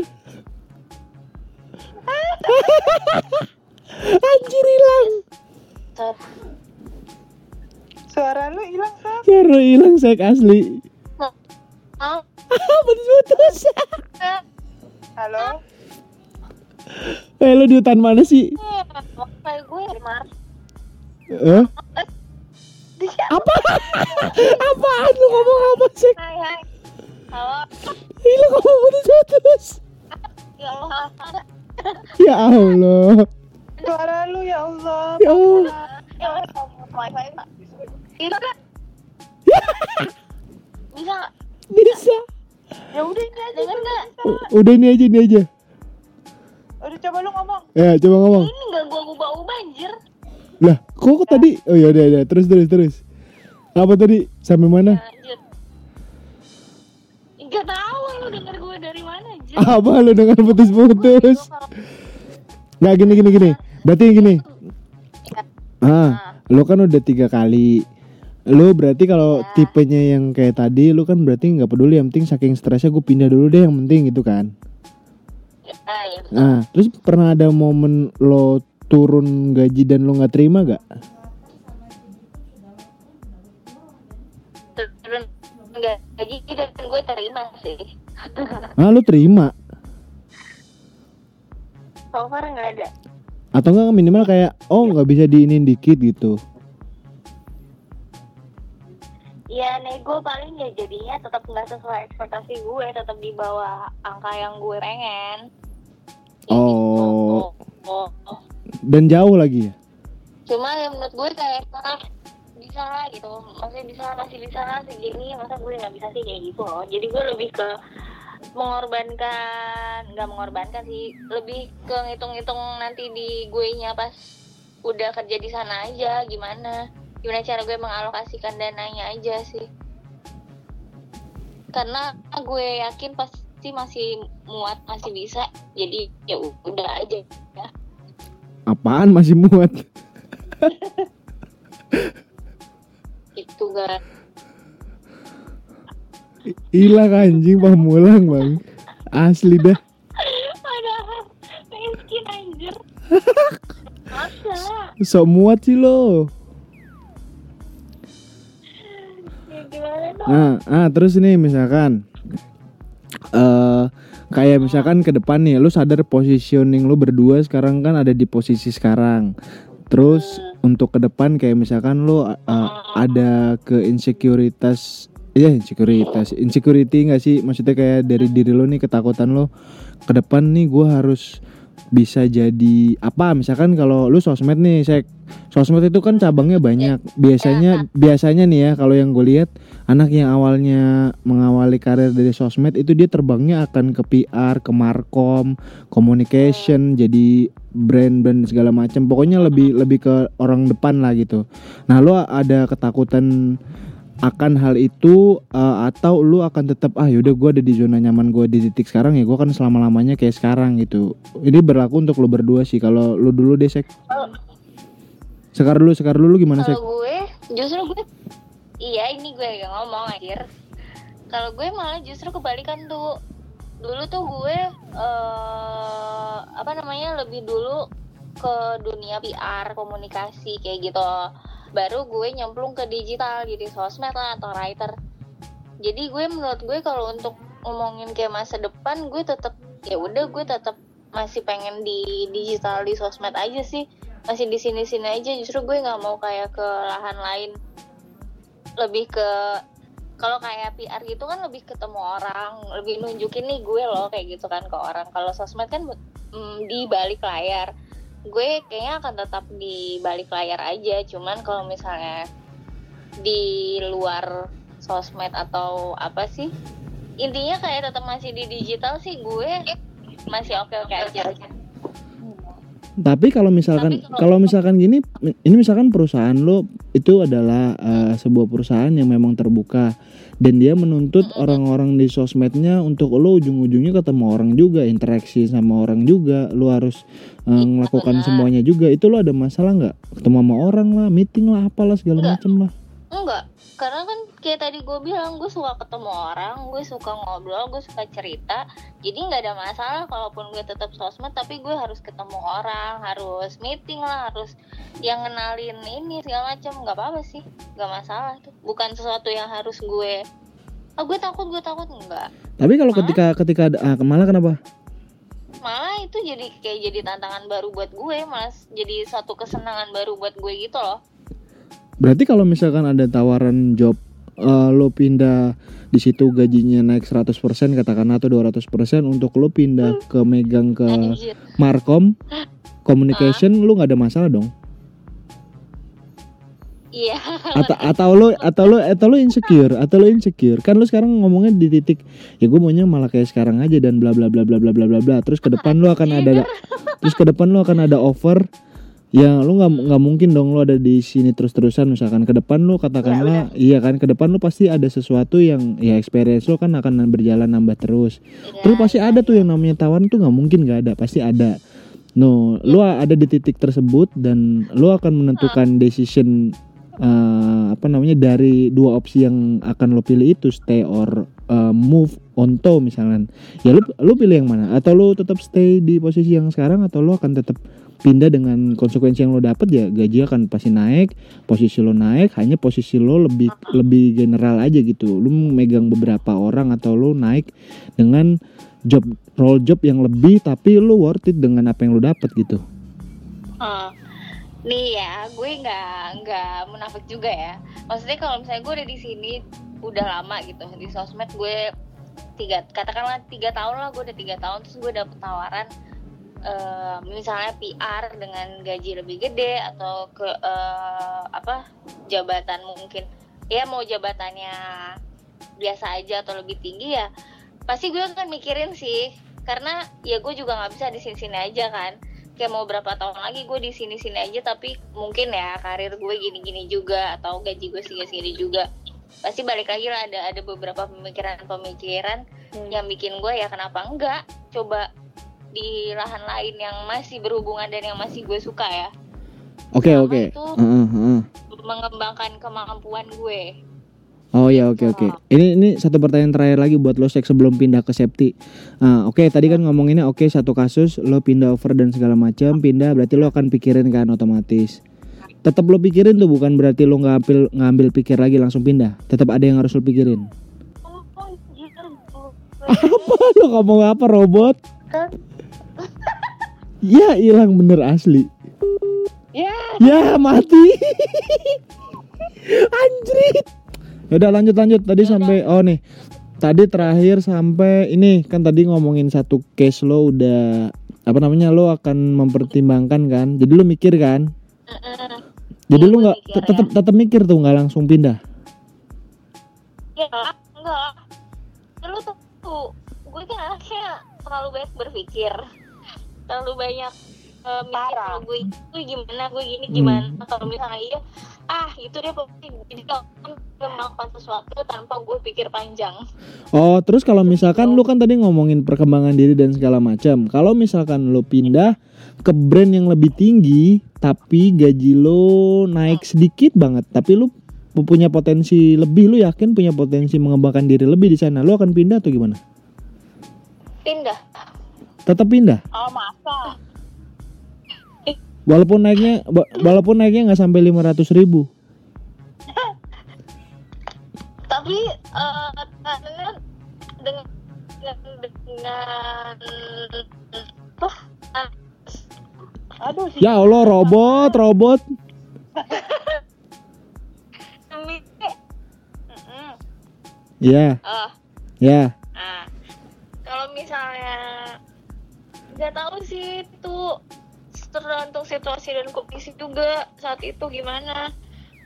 Anjir hilang. Suara lu hilang, Sam. Suara hilang sek asli. Oh, putus-putus Halo? eh lu di hutan mana sih? Kayak gue di Mars eh? Apa? Apaan lu ngomong apa sek hai hai. Halo. Hilang ngomong putus-putus ya Allah. Ya Allah. Suara lu ya Allah. ya Allah. Ya Allah. Itu kan bisa bisa. Ya udah ini aja. Denger udah ini aja ini aja. Udah coba lu ngomong. ya coba ngomong. Ini nggak gua ubah ubah anjir lah kok tadi? Oh ya udah udah terus terus terus. Apa tadi? Sampai mana? Lanjut. Gak tahu lu denger gue dari mana anjir apa lu dengan putus-putus? Nggak gini gini gini. Berarti gini. ah lu kan udah tiga kali. Lu berarti kalau Ya. tipenya yang kayak tadi lu kan berarti nggak peduli. Yang penting saking stresnya gue pindah dulu deh yang penting gitu kan. Ah, ya. nah terus pernah ada momen lo turun gaji dan lo nggak terima gak turun gaji dan gue terima sih ah lu terima so far nggak ada atau enggak minimal kayak oh nggak bisa diinin dikit gitu ya nego paling ya jadinya tetap nggak sesuai ekspektasi gue tetap di bawah angka yang gue pengen Oh. gitu. oh. Dan jauh lagi ya? Cuma ya menurut gue kayak ah, bisa lah gitu. Masih bisa masih bisa lah segini. Masa gue nggak bisa sih kayak gitu loh. Jadi gue lebih ke mengorbankan nggak mengorbankan sih. Lebih ke ngitung-ngitung nanti di gue nya pas udah kerja di sana aja gimana? Gimana cara gue mengalokasikan dananya aja sih. Karena gue yakin pasti masih muat masih bisa. Jadi ya udah aja. ya apaan masih muat? Itu gak hilang anjing pamulang bang. Asli dah Padahal miskin anjir. Sok muat sih lo. Ya? Nah, ah terus nih misalkan eh kayak misalkan ke depan nih lu sadar positioning lu berdua sekarang kan ada di posisi sekarang. Terus untuk ke depan kayak misalkan lu eh, ada ke insekuritas Iya insekuritas, insecurity nggak sih? Maksudnya kayak dari diri lo nih ketakutan lo ke depan nih gue harus bisa jadi apa? Misalkan kalau lu sosmed nih, sek sosmed itu kan cabangnya banyak. Biasanya biasanya nih ya kalau yang gue lihat anak yang awalnya mengawali karir dari sosmed itu dia terbangnya akan ke PR, ke markom, communication, jadi brand brand segala macam. Pokoknya lebih lebih ke orang depan lah gitu. Nah, lu ada ketakutan akan hal itu eh, atau lu akan tetap ah yaudah gue ada di zona nyaman gue di titik sekarang ya gue kan selama lamanya kayak sekarang gitu ini berlaku untuk lu berdua sih kalau lu dulu deh sek sekar dulu sekar dulu gimana sek Kalau gue justru gue iya ini gue yang ngomong anjir. Kalau gue malah justru kebalikan tuh. Dulu tuh gue eh apa namanya lebih dulu ke dunia PR komunikasi kayak gitu. Baru gue nyemplung ke digital jadi sosmed lah atau writer. Jadi gue menurut gue kalau untuk ngomongin kayak masa depan gue tetap ya udah gue tetap masih pengen di digital di sosmed aja sih. Masih di sini sini aja justru gue nggak mau kayak ke lahan lain lebih ke kalau kayak PR gitu kan lebih ketemu orang lebih nunjukin nih gue loh kayak gitu kan ke orang. Kalau sosmed kan mm, di balik layar. Gue kayaknya akan tetap di balik layar aja cuman kalau misalnya di luar sosmed atau apa sih intinya kayak tetap masih di digital sih gue masih oke oke aja Tapi kalau misalkan Tapi kalau- kalau misalkan gini, ini misalkan perusahaan lo itu adalah eh, sebuah perusahaan yang memang terbuka dan dia menuntut orang-orang di sosmednya untuk lo ujung-ujungnya ketemu orang juga, interaksi sama orang juga, lo harus Iya, melakukan semuanya juga. Itu lo ada masalah nggak? Ketemu sama orang lah, meeting lah, apalah segala macem lah. Enggak. Karena kan kayak tadi gue bilang gue suka ketemu orang gue suka ngobrol gue suka cerita. Jadi nggak ada masalah kalaupun gue tetap sosmed tapi gue harus ketemu orang harus meeting lah harus yang ngenalin ini segala macam. Nggak apa-apa sih. Nggak masalah tuh. Bukan sesuatu yang harus gue ah gue takut gue takut. Enggak Tapi kalau ketika ketika ah, malah kenapa? malah itu jadi kayak jadi tantangan baru buat gue mas. Jadi satu kesenangan baru buat gue gitu loh Berarti kalau misalkan ada tawaran job eh, lo pindah di situ gajinya naik 100% katakanlah atau 200% untuk lo pindah ke megang ke Markom communication lu nggak ada masalah dong? Iya. Atau atau lo atau lo atau lo insecure atau lo insecure. Kan lo sekarang ngomongnya di titik ya gue maunya malah kayak sekarang aja dan bla bla bla bla bla bla bla bla. Terus ke depan lo akan ada terus ke depan lo akan ada offer ya lo nggak nggak mungkin dong lo ada di sini terus terusan misalkan ke depan lo katakanlah iya kan ke depan lo pasti ada sesuatu yang ya experience lo kan akan berjalan nambah terus Terus pasti ada tuh yang namanya tawaran tuh nggak mungkin nggak ada, pasti ada. No, lu ada di titik tersebut dan lu akan menentukan decision eh, apa namanya dari dua opsi yang akan lo pilih itu stay or eh, move on to misalnya. Ya lu lu pilih yang mana? Atau lu tetap stay di posisi yang sekarang atau lu akan tetap pindah dengan konsekuensi yang lo dapet ya gaji akan pasti naik, posisi lo naik, hanya posisi lo lebih lebih general aja gitu. Lu megang beberapa orang atau lo naik dengan job role job yang lebih tapi lu worth it dengan apa yang lu dapat gitu. Oh, nih ya, gue nggak nggak munafik juga ya. Maksudnya kalau misalnya gue udah di sini udah lama gitu di sosmed gue tiga katakanlah tiga tahun lah gue udah tiga tahun terus gue dapet tawaran eh, misalnya PR dengan gaji lebih gede atau ke eh, apa jabatan mungkin. Ya mau jabatannya biasa aja atau lebih tinggi ya pasti gue akan mikirin sih. Karena ya gue juga nggak bisa di sini sini aja kan. Kayak mau berapa tahun lagi gue di sini sini aja tapi mungkin ya karir gue gini gini juga atau gaji gue segini segini juga. Pasti balik lagi lah ada ada beberapa pemikiran-pemikiran Hmm. yang bikin gue ya kenapa enggak? Coba di lahan lain yang masih berhubungan dan yang masih gue suka ya Oke Sama oke. itu- Heeh, heeh. mengembangkan kemampuan gue Oh ya oke oke. Ini ini satu pertanyaan terakhir lagi buat lo sek sebelum pindah ke Septi. Ah, oke tadi kan ngomonginnya oke satu kasus lo pindah over dan segala macam pindah berarti lo akan pikirin kan otomatis. Tetap lo pikirin tuh bukan berarti lo ngambil ngambil pikir lagi langsung pindah. Tetap ada yang harus lo pikirin. Apa lo ngomong apa robot? Ya hilang bener asli. ya Ya mati. Anjrit. Udah lanjut lanjut tadi sampai oh nih. Tadi terakhir sampai ini kan tadi ngomongin satu case lo udah apa namanya lo akan mempertimbangkan kan. Jadi lo mikir kan. Jadi Iya, lo nggak ya. tetap tetap mikir tuh nggak langsung pindah. ya enggak lu tuh tuh, gue kan anaknya terlalu banyak berpikir terlalu banyak eh, mikir kalau gue itu gimana gue gini Hmm. gimana kalau misalnya iya ah itu dia pokoknya jadi kalau gue melakukan sesuatu tanpa gue pikir panjang Oh terus kalau misalkan lo kan tadi ngomongin perkembangan diri dan segala macam. Kalau misalkan lo pindah ke brand yang lebih tinggi tapi gaji lo naik sedikit banget tapi lo punya potensi lebih lo yakin punya potensi mengembangkan diri lebih di sana lo akan pindah atau gimana? pindah tetap pindah? Oh masa? walaupun naiknya wa- walaupun naiknya nggak sampai 500 ribu. Tapi karena dengan dengan Aduh sih. ya Allah robot robot. Ya. Oh. Ya. Nah, kalau misalnya nggak tahu sih itu tergantung situasi dan kondisi juga saat itu gimana.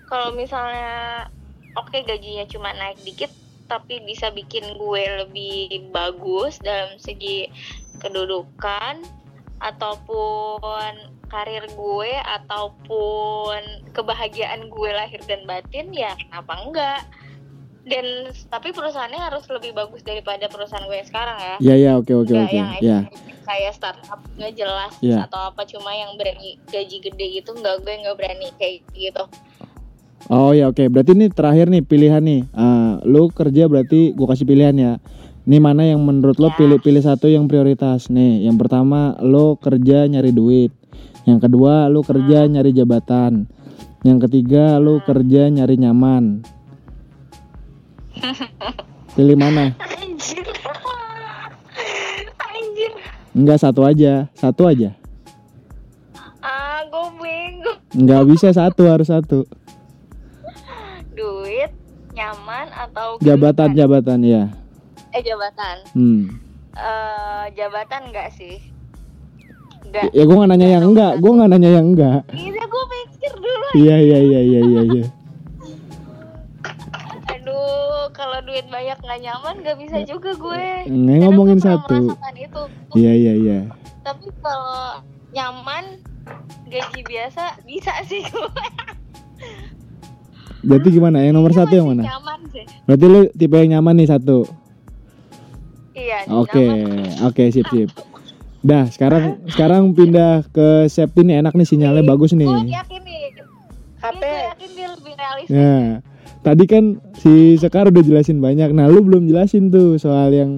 Kalau misalnya oke gajinya cuma naik dikit tapi bisa bikin gue lebih bagus dalam segi kedudukan ataupun karir gue ataupun kebahagiaan gue lahir dan batin ya kenapa enggak dan tapi perusahaannya harus lebih bagus daripada perusahaan gue yang sekarang ya. Ya ya oke oke oke. yang ya kayak startup nggak jelas Iya. atau apa cuma yang berani gaji gede gitu nggak gue nggak berani kayak gitu. Oh ya oke. Berarti ini terakhir nih pilihan nih. Ah, lu kerja berarti gua kasih pilihan ya. Ini mana yang menurut lo Ya. pilih-pilih satu yang prioritas? Nih yang pertama lo kerja nyari duit. Yang kedua lo kerja nyari jabatan. Yang ketiga lo kerja nyari nyaman pilih mana anjir anjir Enggak satu aja, satu aja. ah gue bego Enggak bisa satu harus satu. duit nyaman atau Jabatan jabatan ya. eh jabatan Hmm. eh jabatan enggak sih enggak Ya gue nggak nanya yang enggak, gue nggak nanya yang enggak. Iya, gue pikir dulu. Iya iya iya iya iya. Iya. Kalau duit banyak nggak nyaman nggak bisa juga gue. Nggak, ngomongin gue satu. itu. Iya iya iya. Tapi kalau nyaman, gaji biasa bisa sih gue. Berarti gimana? Yang nomor satu yang mana? Nyaman sih. Berarti lu tipe yang nyaman nih satu. Iya. Oke nyaman. oke sip sip. Dah sekarang sekarang pindah ke Septi nih enak nih sinyalnya bagus nih. Gue yakin nih. HP. Gue yakin dia lebih realistis. Nah, tadi kan si Sekar udah jelasin banyak. Nah, lu belum jelasin tuh soal yang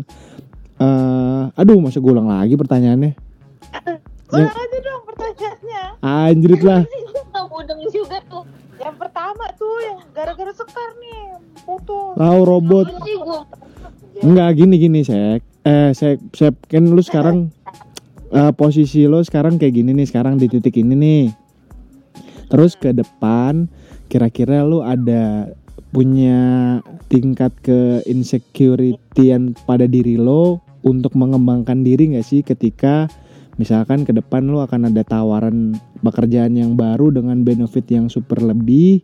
eh aduh, masa gue ulang lagi pertanyaannya. Ulang Yang- aja dong pertanyaannya. Anjrit lah. Gue nggak mudeng juga tuh. Yang pertama tuh yang gara-gara sekar nih putus. Tahu robot. Enggak gini gini, Sek. Eh, Sek, Sek kan lu sekarang eh, posisi lo sekarang kayak gini nih, sekarang di titik ini nih. Terus ke depan kira-kira lu ada punya tingkat ke insecurity pada diri lo untuk mengembangkan diri nggak sih ketika misalkan ke depan lu akan ada tawaran pekerjaan yang baru dengan benefit yang super lebih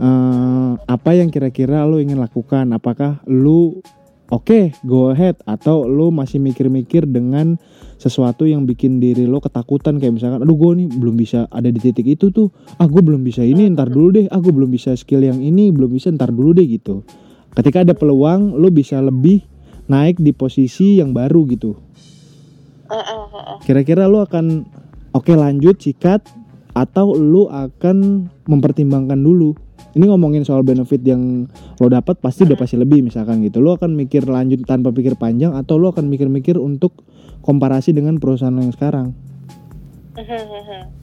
eh, apa yang kira-kira lu ingin lakukan? Apakah lu oke go ahead. Atau lu masih mikir-mikir dengan sesuatu yang bikin diri lo ketakutan. Kayak misalkan aduh gue nih belum bisa ada di titik itu tuh. Ah gue belum bisa ini ntar dulu deh. Ah gue belum bisa skill yang ini belum bisa ntar dulu deh gitu. Ketika ada peluang lo bisa lebih naik di posisi yang baru gitu. Kira-kira lo akan oke lanjut sikat atau lo akan mempertimbangkan dulu ini ngomongin soal benefit yang lo dapat pasti udah pasti lebih misalkan gitu lo akan mikir lanjut tanpa pikir panjang atau lo akan mikir-mikir untuk komparasi dengan perusahaan lo yang sekarang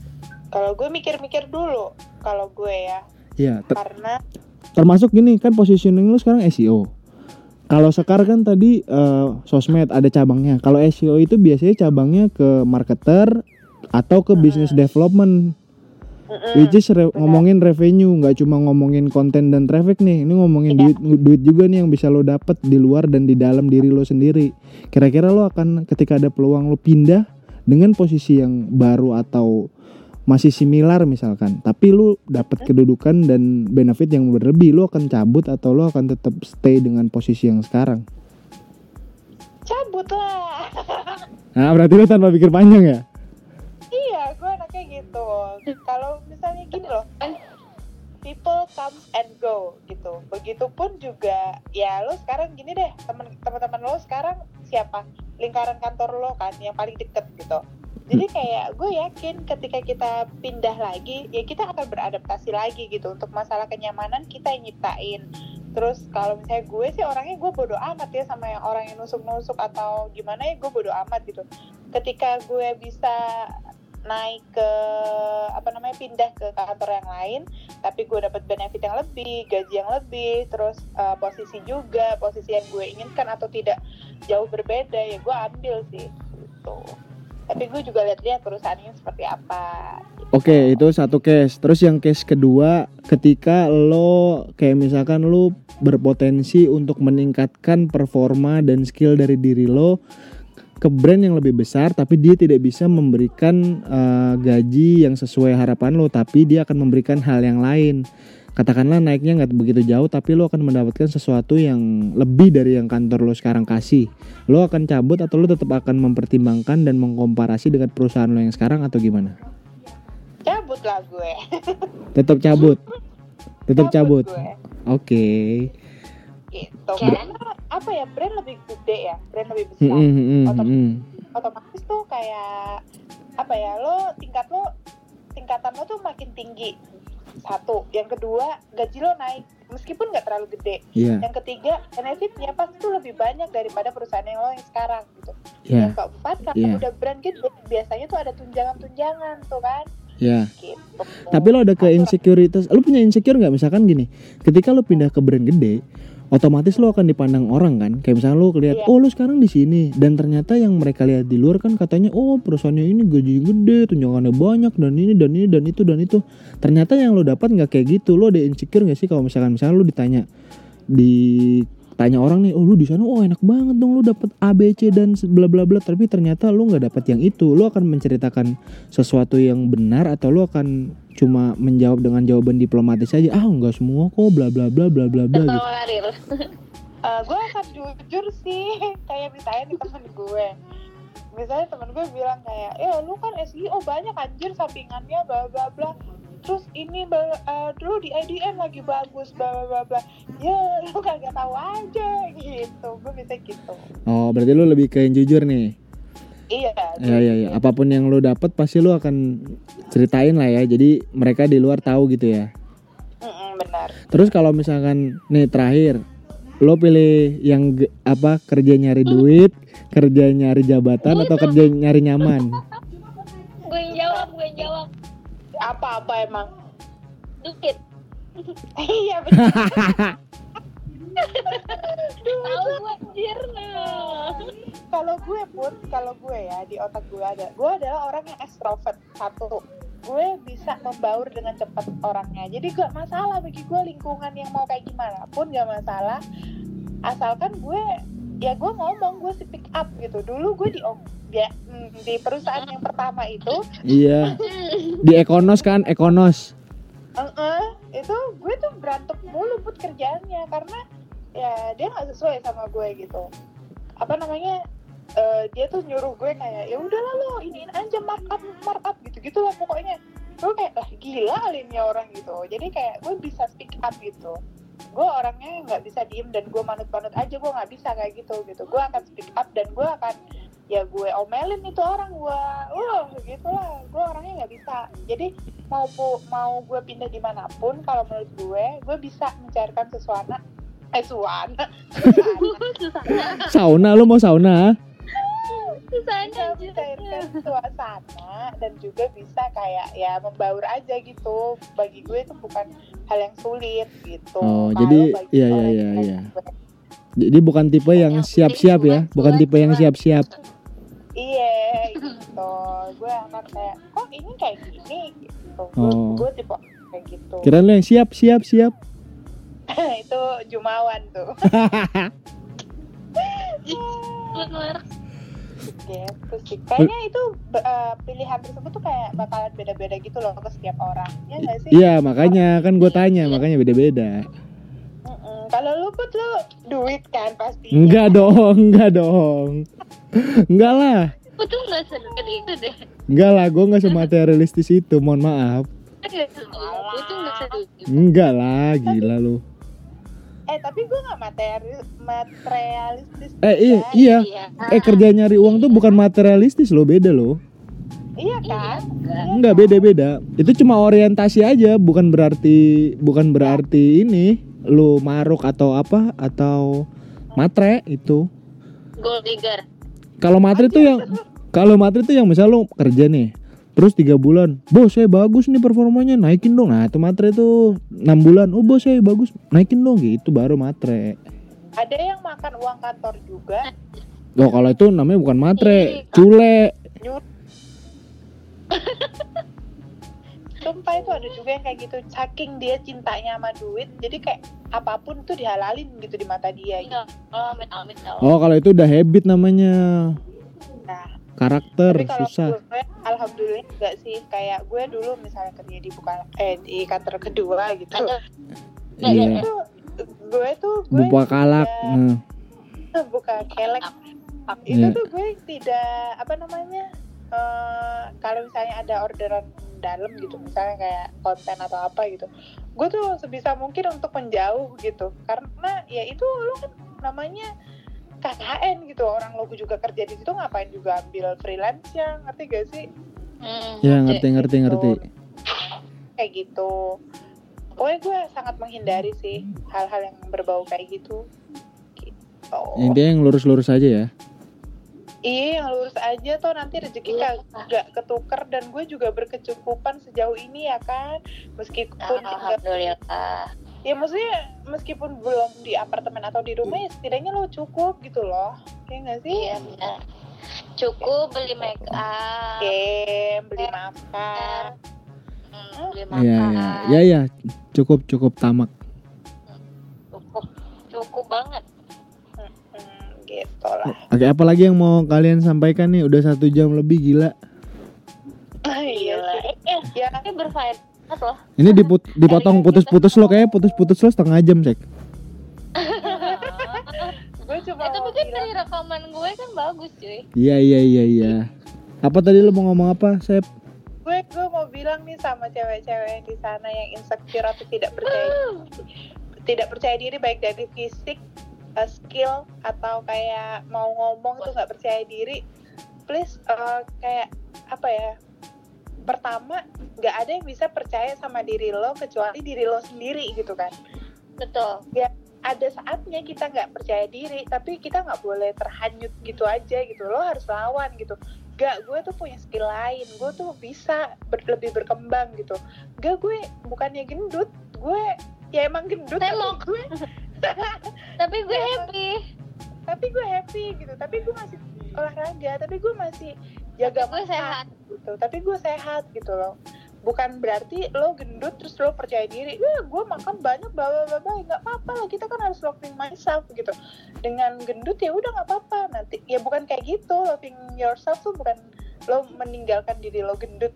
Kalau gue mikir-mikir dulu kalau gue ya Iya, ter- karena termasuk gini kan positioning lu sekarang SEO. Kalau sekarang kan tadi eh, sosmed ada cabangnya. Kalau SEO itu biasanya cabangnya ke marketer atau ke business development. Which is re- ngomongin revenue, nggak cuma ngomongin konten dan traffic nih. Ini ngomongin duit duit juga nih yang bisa lo dapet di luar dan di dalam diri lo sendiri. Kira-kira lo akan ketika ada peluang lo pindah dengan posisi yang baru atau masih similar misalkan, tapi lu dapat kedudukan dan benefit yang berlebih, lu akan cabut atau lu akan tetap stay dengan posisi yang sekarang. cabut lah. Nah, berarti lu tanpa pikir panjang ya? Gitu. Kalau misalnya gini loh, people come and go gitu. Begitupun juga ya lo sekarang gini deh, temen teman-teman lo sekarang siapa? Lingkaran kantor lo kan yang paling deket gitu. Jadi kayak gue yakin ketika kita pindah lagi, ya kita akan beradaptasi lagi gitu. Untuk masalah kenyamanan kita yang nyiptain. terus kalau misalnya gue sih orangnya gue bodo amat ya sama yang orang yang nusuk-nusuk atau gimana ya gue bodo amat gitu ketika gue bisa naik ke apa namanya pindah ke kantor yang lain tapi gue dapat benefit yang lebih gaji yang lebih terus uh, posisi juga posisi yang gue inginkan atau tidak jauh berbeda ya gue ambil sih gitu tapi gue juga lihat-lihat perusahaannya seperti apa Oke, itu satu case. Terus yang case kedua, ketika lo kayak misalkan lo berpotensi untuk meningkatkan performa dan skill dari diri lo ke brand yang lebih besar, tapi dia tidak bisa memberikan eh, gaji yang sesuai harapan lo, tapi dia akan memberikan hal yang lain. Katakanlah naiknya nggak begitu jauh, tapi lo akan mendapatkan sesuatu yang lebih dari yang kantor lo sekarang kasih. Lo akan cabut atau lo tetap akan mempertimbangkan dan mengkomparasi dengan perusahaan lo yang sekarang atau gimana? cabut lah gue Tetap cabut. Tetap cabut. gue Oke. gitu Oke. Apa ya brand lebih gede ya brand lebih besar. Otom- mm-mm. otomatis tuh kayak apa ya lo tingkat lo tingkatan lo tuh makin tinggi. Satu. Yang kedua gaji lo naik meskipun nggak terlalu gede. Iya, yang ketiga benefitnya pasti tuh lebih banyak daripada perusahaan yang lo yang sekarang gitu. Iya, yang keempat karena Iya. udah brand gitu biasanya tuh ada tunjangan-tunjangan tuh kan. Gitu. Tapi lo ada ke insecurities, lo punya insecure nggak? Misalkan gini, ketika lo pindah ke brand gede, otomatis lo akan dipandang orang kan, kayak misalnya lo lihat, Iya. oh lo sekarang di sini, dan ternyata yang mereka lihat di luar kan katanya, oh perusahaannya ini gaji gede, tunjangannya banyak dan ini dan ini dan itu dan itu. Ternyata yang lo dapat nggak kayak gitu, lo ada insecure nggak sih kalau misalkan misalnya lo ditanya ditanya orang nih, oh lu di sana, oh enak banget dong, lu dapat A B C dan bla bla bla, tapi ternyata lu nggak dapat yang itu, lu akan menceritakan sesuatu yang benar atau lu akan cuma menjawab dengan jawaban diplomatis aja, ah nggak semua kok, bla bla bla bla bla bla gitu. Aril. Eh, gue akan jujur sih kayak misalnya di temen gue misalnya temen gue bilang kayak ya lu kan SEO banyak anjir sampingannya bla bla bla terus ini dulu di IDN lagi bagus bla bla bla bla ya lu kagak tahu aja gitu gue bisa gitu Oh berarti lu lebih ke yang jujur nih. iya Ya ya ya, apa pun yang lu dapat pasti lu akan ceritain lah ya. Jadi mereka di luar tahu gitu ya. Mm-mm, benar Terus kalau misalkan nih terakhir, lo pilih yang apa kerja nyari duit, kerja nyari jabatan atau kerja nyari nyaman? apa apa emang. Dikit. iya benar Tahu gue anjir. kalau gue pun kalau gue ya di otak gue ada. Gue adalah orang yang extrovert satu. Gue bisa membaur dengan cepat orangnya. Jadi gak masalah bagi gue lingkungan yang mau kayak gimana pun gak masalah. Asalkan gue ya gue ngomong gue speak up gitu. Dulu gue di ya, mm, di perusahaan yang pertama itu Iya. Di Ekonos kan, Ekonos. eh itu gue tuh berantem mulu buat kerjaannya karena ya dia nggak sesuai sama gue gitu. Apa namanya eh, dia tuh nyuruh gue kayak ya udahlah lo iniin aja markup markup gitu gitu lah pokoknya. Gue kayak lah gila ini orang gitu. Jadi kayak gue bisa speak up gitu gue orangnya nggak bisa diem dan gue manut-manut aja gue nggak bisa kayak gitu gitu gue akan speak up dan gue akan ya gue omelin itu orang gue wah gitu lah gue orangnya nggak bisa jadi mau mau gue pindah di mana pun kalau menurut gue gue bisa mencarikan sesuatu eh suana. Sauna lo mau sauna? Bisa mencairkan suasana dan juga bisa kayak ya membaur aja gitu. Bagi gue itu bukan hal yang sulit gitu. Oh, Kalau jadi- iya, iya, iya, iya. Jadi bukan tipe yang Yang siap-siap ya, bukan tipe yang siap-siap. iya gitu. Gue akan kayak kok ini kayak gini? Gitu. Gue, Oh. gue tipe kayak gitu. Kirain lo yang siap, siap, siap. itu jumawan tuh. gitu sih kayaknya itu eh, pilihan tersebut tuh kayak bakalan beda-beda gitu loh ke setiap orang ya nggak sih Iya, makanya kan gue tanya, makanya beda-beda. Kalau lu put lu duit kan pasti Enggak dong, enggak dong. Enggak lah. Gue tuh gak sedekat itu deh. Enggak lah, gue nggak sematerialistis itu, mohon maaf. Gue tuh gak sedekat Enggak lah, gila lu. Eh tapi gue nggak materi materialistis Eh iya, iya. Iya. Eh kerja nyari uang tuh bukan materialistis loh, beda loh. iya kan Iya Enggak beda-beda. Itu cuma orientasi aja, bukan berarti bukan berarti ini lu maruk atau apa atau matre itu gold digger kalau matre tuh yang kalau matre tuh yang misal lu kerja nih terus tiga bulan bos saya bagus nih performanya naikin dong. Nah itu matre tuh enam bulan oh bos saya bagus naikin dong. Gitu baru matre. Ada yang makan uang kantor juga? Oh kalau itu namanya bukan matre cule. Sumpah itu ada juga yang kayak gitu. Saking dia cintanya sama duit jadi kayak apa pun tuh dihalalin gitu di mata dia. Gitu. Iya. oh tau oh kalau itu udah habit namanya. Nah karakter tapi kalau susah. gue alhamdulillah enggak sih. Kayak gue dulu misalnya kerja di bukan eh di kantor kedua gitu. Ada- iya. Itu gue tuh gue buka kalak tidak- nah. buka kelek. Pak. itu Iya. tuh gue tidak apa namanya eh kalau misalnya ada orderan dalam gitu misalnya kayak konten atau apa gitu gue tuh sebisa mungkin untuk menjauh gitu. Karena ya itu lo kan namanya KKN gitu orang lo juga kerja di situ ngapain juga ambil freelance ya ngerti gak sih? Hmm, ya ngerti ngerti ngerti. Kayak gitu. Pokoknya gue sangat menghindari sih hal-hal yang berbau kayak gitu. Gitu. Intinya yang lurus-lurus aja ya. Iya, yang lurus aja tuh nanti rezeki Iya. kag- gak ketuker dan gue juga berkecukupan sejauh ini ya kan. Meskipun tinggal- alhamdulillah ya maksudnya meskipun belum di apartemen atau di rumah ya setidaknya lo cukup gitu loh. Ya nggak sih? iya benar cukup beli make up. Game, beli makan. hmm, beli Iya makan. ya ya ya. Cukup cukup tamak. Cukup cukup banget. Hmm, gitu lah. oke apalagi yang mau kalian sampaikan nih? Udah satu jam lebih gila. Iya Gila. Ya, ini berfaedah banget loh. Ini diput- dipotong putus-putus lo kayak putus-putus lo setengah jam sek gue kan bilang, dari rekaman gue kan bagus cuy. Iya iya iya iya. Apa tadi lo mau ngomong apa Sep? Gue gue mau bilang nih sama cewek-cewek di sana yang insecure atau tidak percaya tidak percaya diri baik dari fisik, uh, skill atau kayak mau ngomong tuh nggak percaya diri, please uh, kayak apa ya? Pertama nggak ada yang bisa percaya sama diri lo kecuali diri lo sendiri gitu kan. betul Ada saatnya kita nggak percaya diri, tapi kita nggak boleh terhanyut gitu aja gitu. Lo harus lawan gitu. Gak, gue tuh punya skill lain. Gue tuh bisa ber- lebih berkembang gitu. Gak, gue bukannya gendut. Gue ya emang gendut. tapi Tembok. gue tapi gue Iya. happy tapi gue happy gitu tapi gue masih olahraga tapi gue masih jaga gue makan sehat. Gitu. Tapi gue sehat gitu loh. Bukan berarti lo gendut terus lo percaya diri. Ya gue makan banyak bla bla bla nggak apa-apa lah. Kita kan harus loving myself gitu. Dengan gendut ya udah nggak apa-apa. Nanti ya bukan kayak gitu. Loving yourself tuh bukan lo meninggalkan diri lo gendut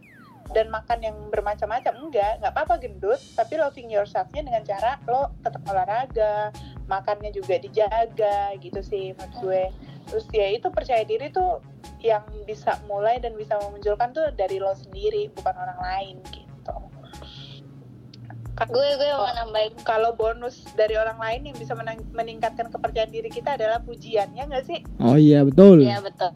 dan makan yang bermacam-macam. Enggak nggak apa-apa gendut. Tapi loving yourselfnya dengan cara lo tetap olahraga makannya juga dijaga gitu sih menurut gue terus ya itu percaya diri tuh yang bisa mulai dan bisa memunculkan tuh dari lo sendiri bukan orang lain gitu. Gue gue mau nambahin. kalau bonus dari orang lain yang bisa meningkatkan kepercayaan diri kita adalah pujiannya nggak sih? Oh iya betul. Ya betul.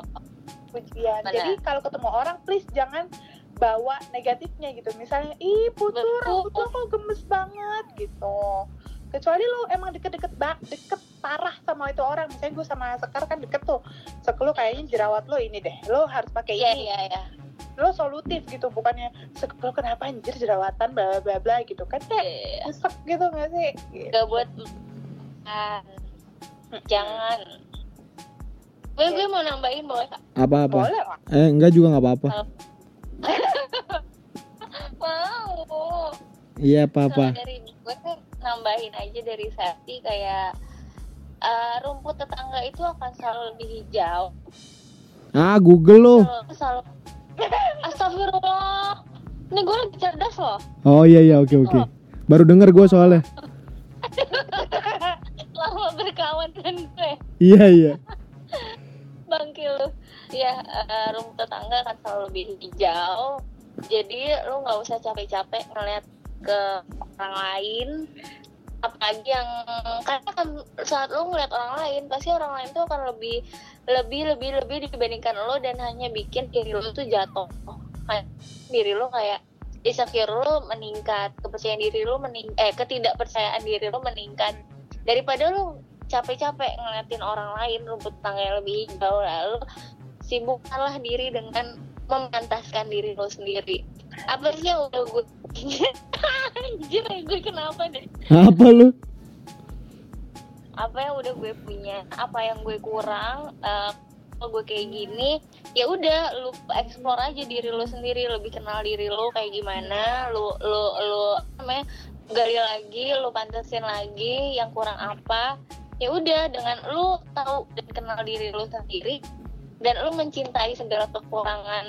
Pujian. Benar. jadi kalau ketemu orang please jangan bawa negatifnya gitu. Misalnya ih putu rambut lo kok gemes banget gitu kecuali lo emang deket-deket ba- deket parah sama itu orang. Misalnya gue sama Sekar kan deket tuh. Sek lo kayaknya jerawat lo ini deh. Lo harus pakai iya ini. iya iya. Lo solutif gitu bukannya Sek lo kenapa anjir jerawatan bla bla bla gitu. Kan kayak Iya. nyesek gitu gak sih? Gitu. gak buat makan. jangan. Gue gue mau nambahin boleh apa apa? Boleh lah eh enggak juga nggak apa-apa. Mau. Iya apa apa kalau dari gue nambahin aja dari Sati kayak eh, rumput tetangga itu akan selalu lebih hijau. Ah Google lo. Selalu, Astagfirullah. Ini gue lagi cerdas loh. Oh iya iya oke oke. Baru denger gue soalnya. Lama berkawan dengan gue. Iya iya. Bangkil lu. Ya eh, rumput tetangga akan selalu lebih hijau. Jadi lu nggak usah capek-capek ngeliat ke orang lain apalagi yang karena kan saat lu ngeliat orang lain pasti orang lain tuh akan lebih lebih lebih lebih dibandingkan lo dan hanya bikin diri lo tuh jatuh. Kayak diri lo kayak insecure lu meningkat kepercayaan diri lu mening eh ketidakpercayaan diri lu meningkat. Daripada lu capek-capek ngeliatin orang lain rumput tangganya lebih hijau lalu sibukkanlah diri dengan memantaskan diri lu sendiri apa sih yang udah gue anjir gue kenapa deh? Apa lu? apa yang udah gue punya? Apa yang gue kurang? Eh, kalau gue kayak gini ya udah lu explore aja diri lu sendiri lebih kenal diri lu kayak gimana lu lu lu namanya gali lagi lu pantesin lagi yang kurang apa. Ya udah dengan lu tahu dan kenal diri lu sendiri dan lu mencintai segala kekurangan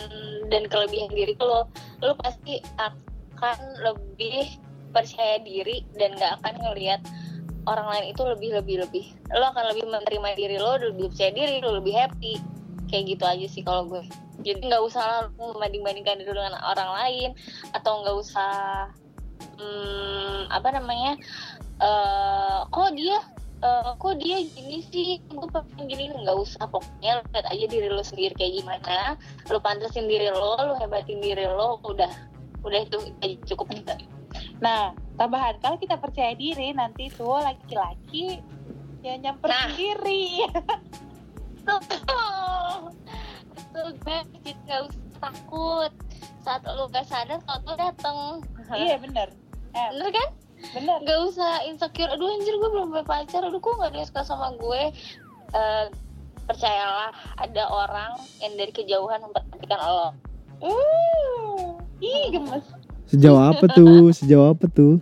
dan kelebihan diri lu lu pasti akan lebih percaya diri dan gak akan ngelihat orang lain itu lebih lebih lebih. Lo akan lebih menerima diri lo lebih percaya diri lo lebih happy. Kayak gitu aja sih kalau gue. Jadi nggak usah lah lu membanding bandingkan diri dengan orang lain atau nggak usah hmm, apa namanya eh kok dia eh, kok dia gini sih? Gue pengen gini nggak usah pokoknya lihat aja diri lo sendiri kayak gimana. Lo pantesin diri lo lo hebatin diri lo udah udah itu aja cukup. Nah, tambahan kalau kita percaya diri nanti tuh laki-laki ya nyamperin Nah. diri. tuh tuh gue jadi nggak usah takut. Saat lu gak sadar tau tuh dateng. Iya bener. Eh, bener kan bener. nggak usah insecure aduh anjir gue belum punya pacar aduh kok gak ada yang suka sama gue Eh, percayalah ada orang yang dari kejauhan memperhatikan lo Uh, ih gemes. Sejauh apa tuh? Sejauh apa tuh?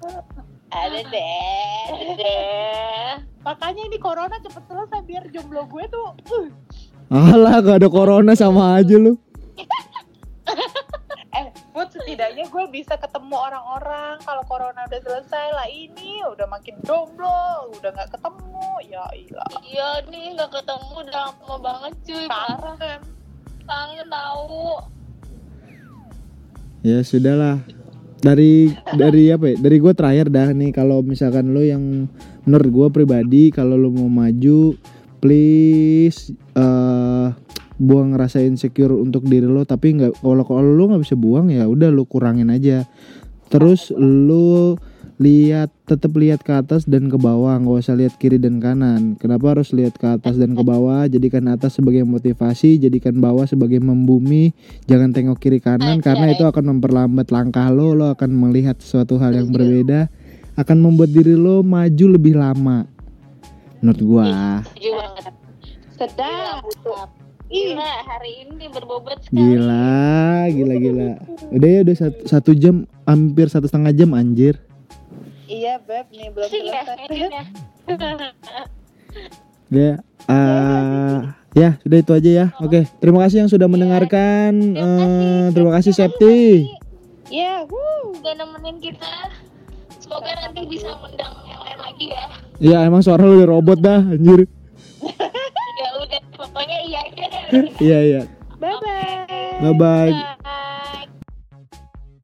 Ada deh. deh Makanya ini corona cepet selesai biar jomblo gue tuh. Uh. Alah, gak ada corona sama aja lu. Put, setidaknya gue bisa ketemu orang-orang kalau corona udah selesai lah ini udah makin jomblo, udah nggak ketemu, ya ilah. iya nih nggak ketemu udah lama banget cuy parah Kangen. kangen tahu Ya sudahlah. Dari dari apa ya? Dari gue terakhir dah nih kalau misalkan lo yang menurut gue pribadi kalau lo mau maju please eh buang rasa insecure untuk diri lo tapi nggak kalau kalau lo nggak bisa buang ya udah lo kurangin aja. Terus lo lihat tetap lihat ke atas dan ke bawah nggak usah lihat kiri dan kanan. Kenapa harus lihat ke atas dan ke bawah? Jadikan atas sebagai motivasi jadikan bawah sebagai membumi. Jangan tengok kiri kanan Anjay. karena itu akan memperlambat langkah lo. Lo akan melihat sesuatu hal yang berbeda. Akan membuat diri lo maju lebih lama. Menurut gua. Banget. Sedap. Gila, Gila, hari ini berbobot sekali. gila gila gila udah ya udah satu, satu jam hampir satu setengah jam anjir iya beb nih belum Iya, selesai. ini ya. Ya, eh, ya sudah itu aja ya. Oke, terima kasih yang sudah mendengarkan. Eh, terima kasih Septi. Iya, wuh. Udah nemenin kita. Semoga nanti bisa undang yang lain lagi ya. Ya emang suara lu udah robot dah, anjir. ya udah pokoknya iya aja iya iya. Bye bye. Bye bye.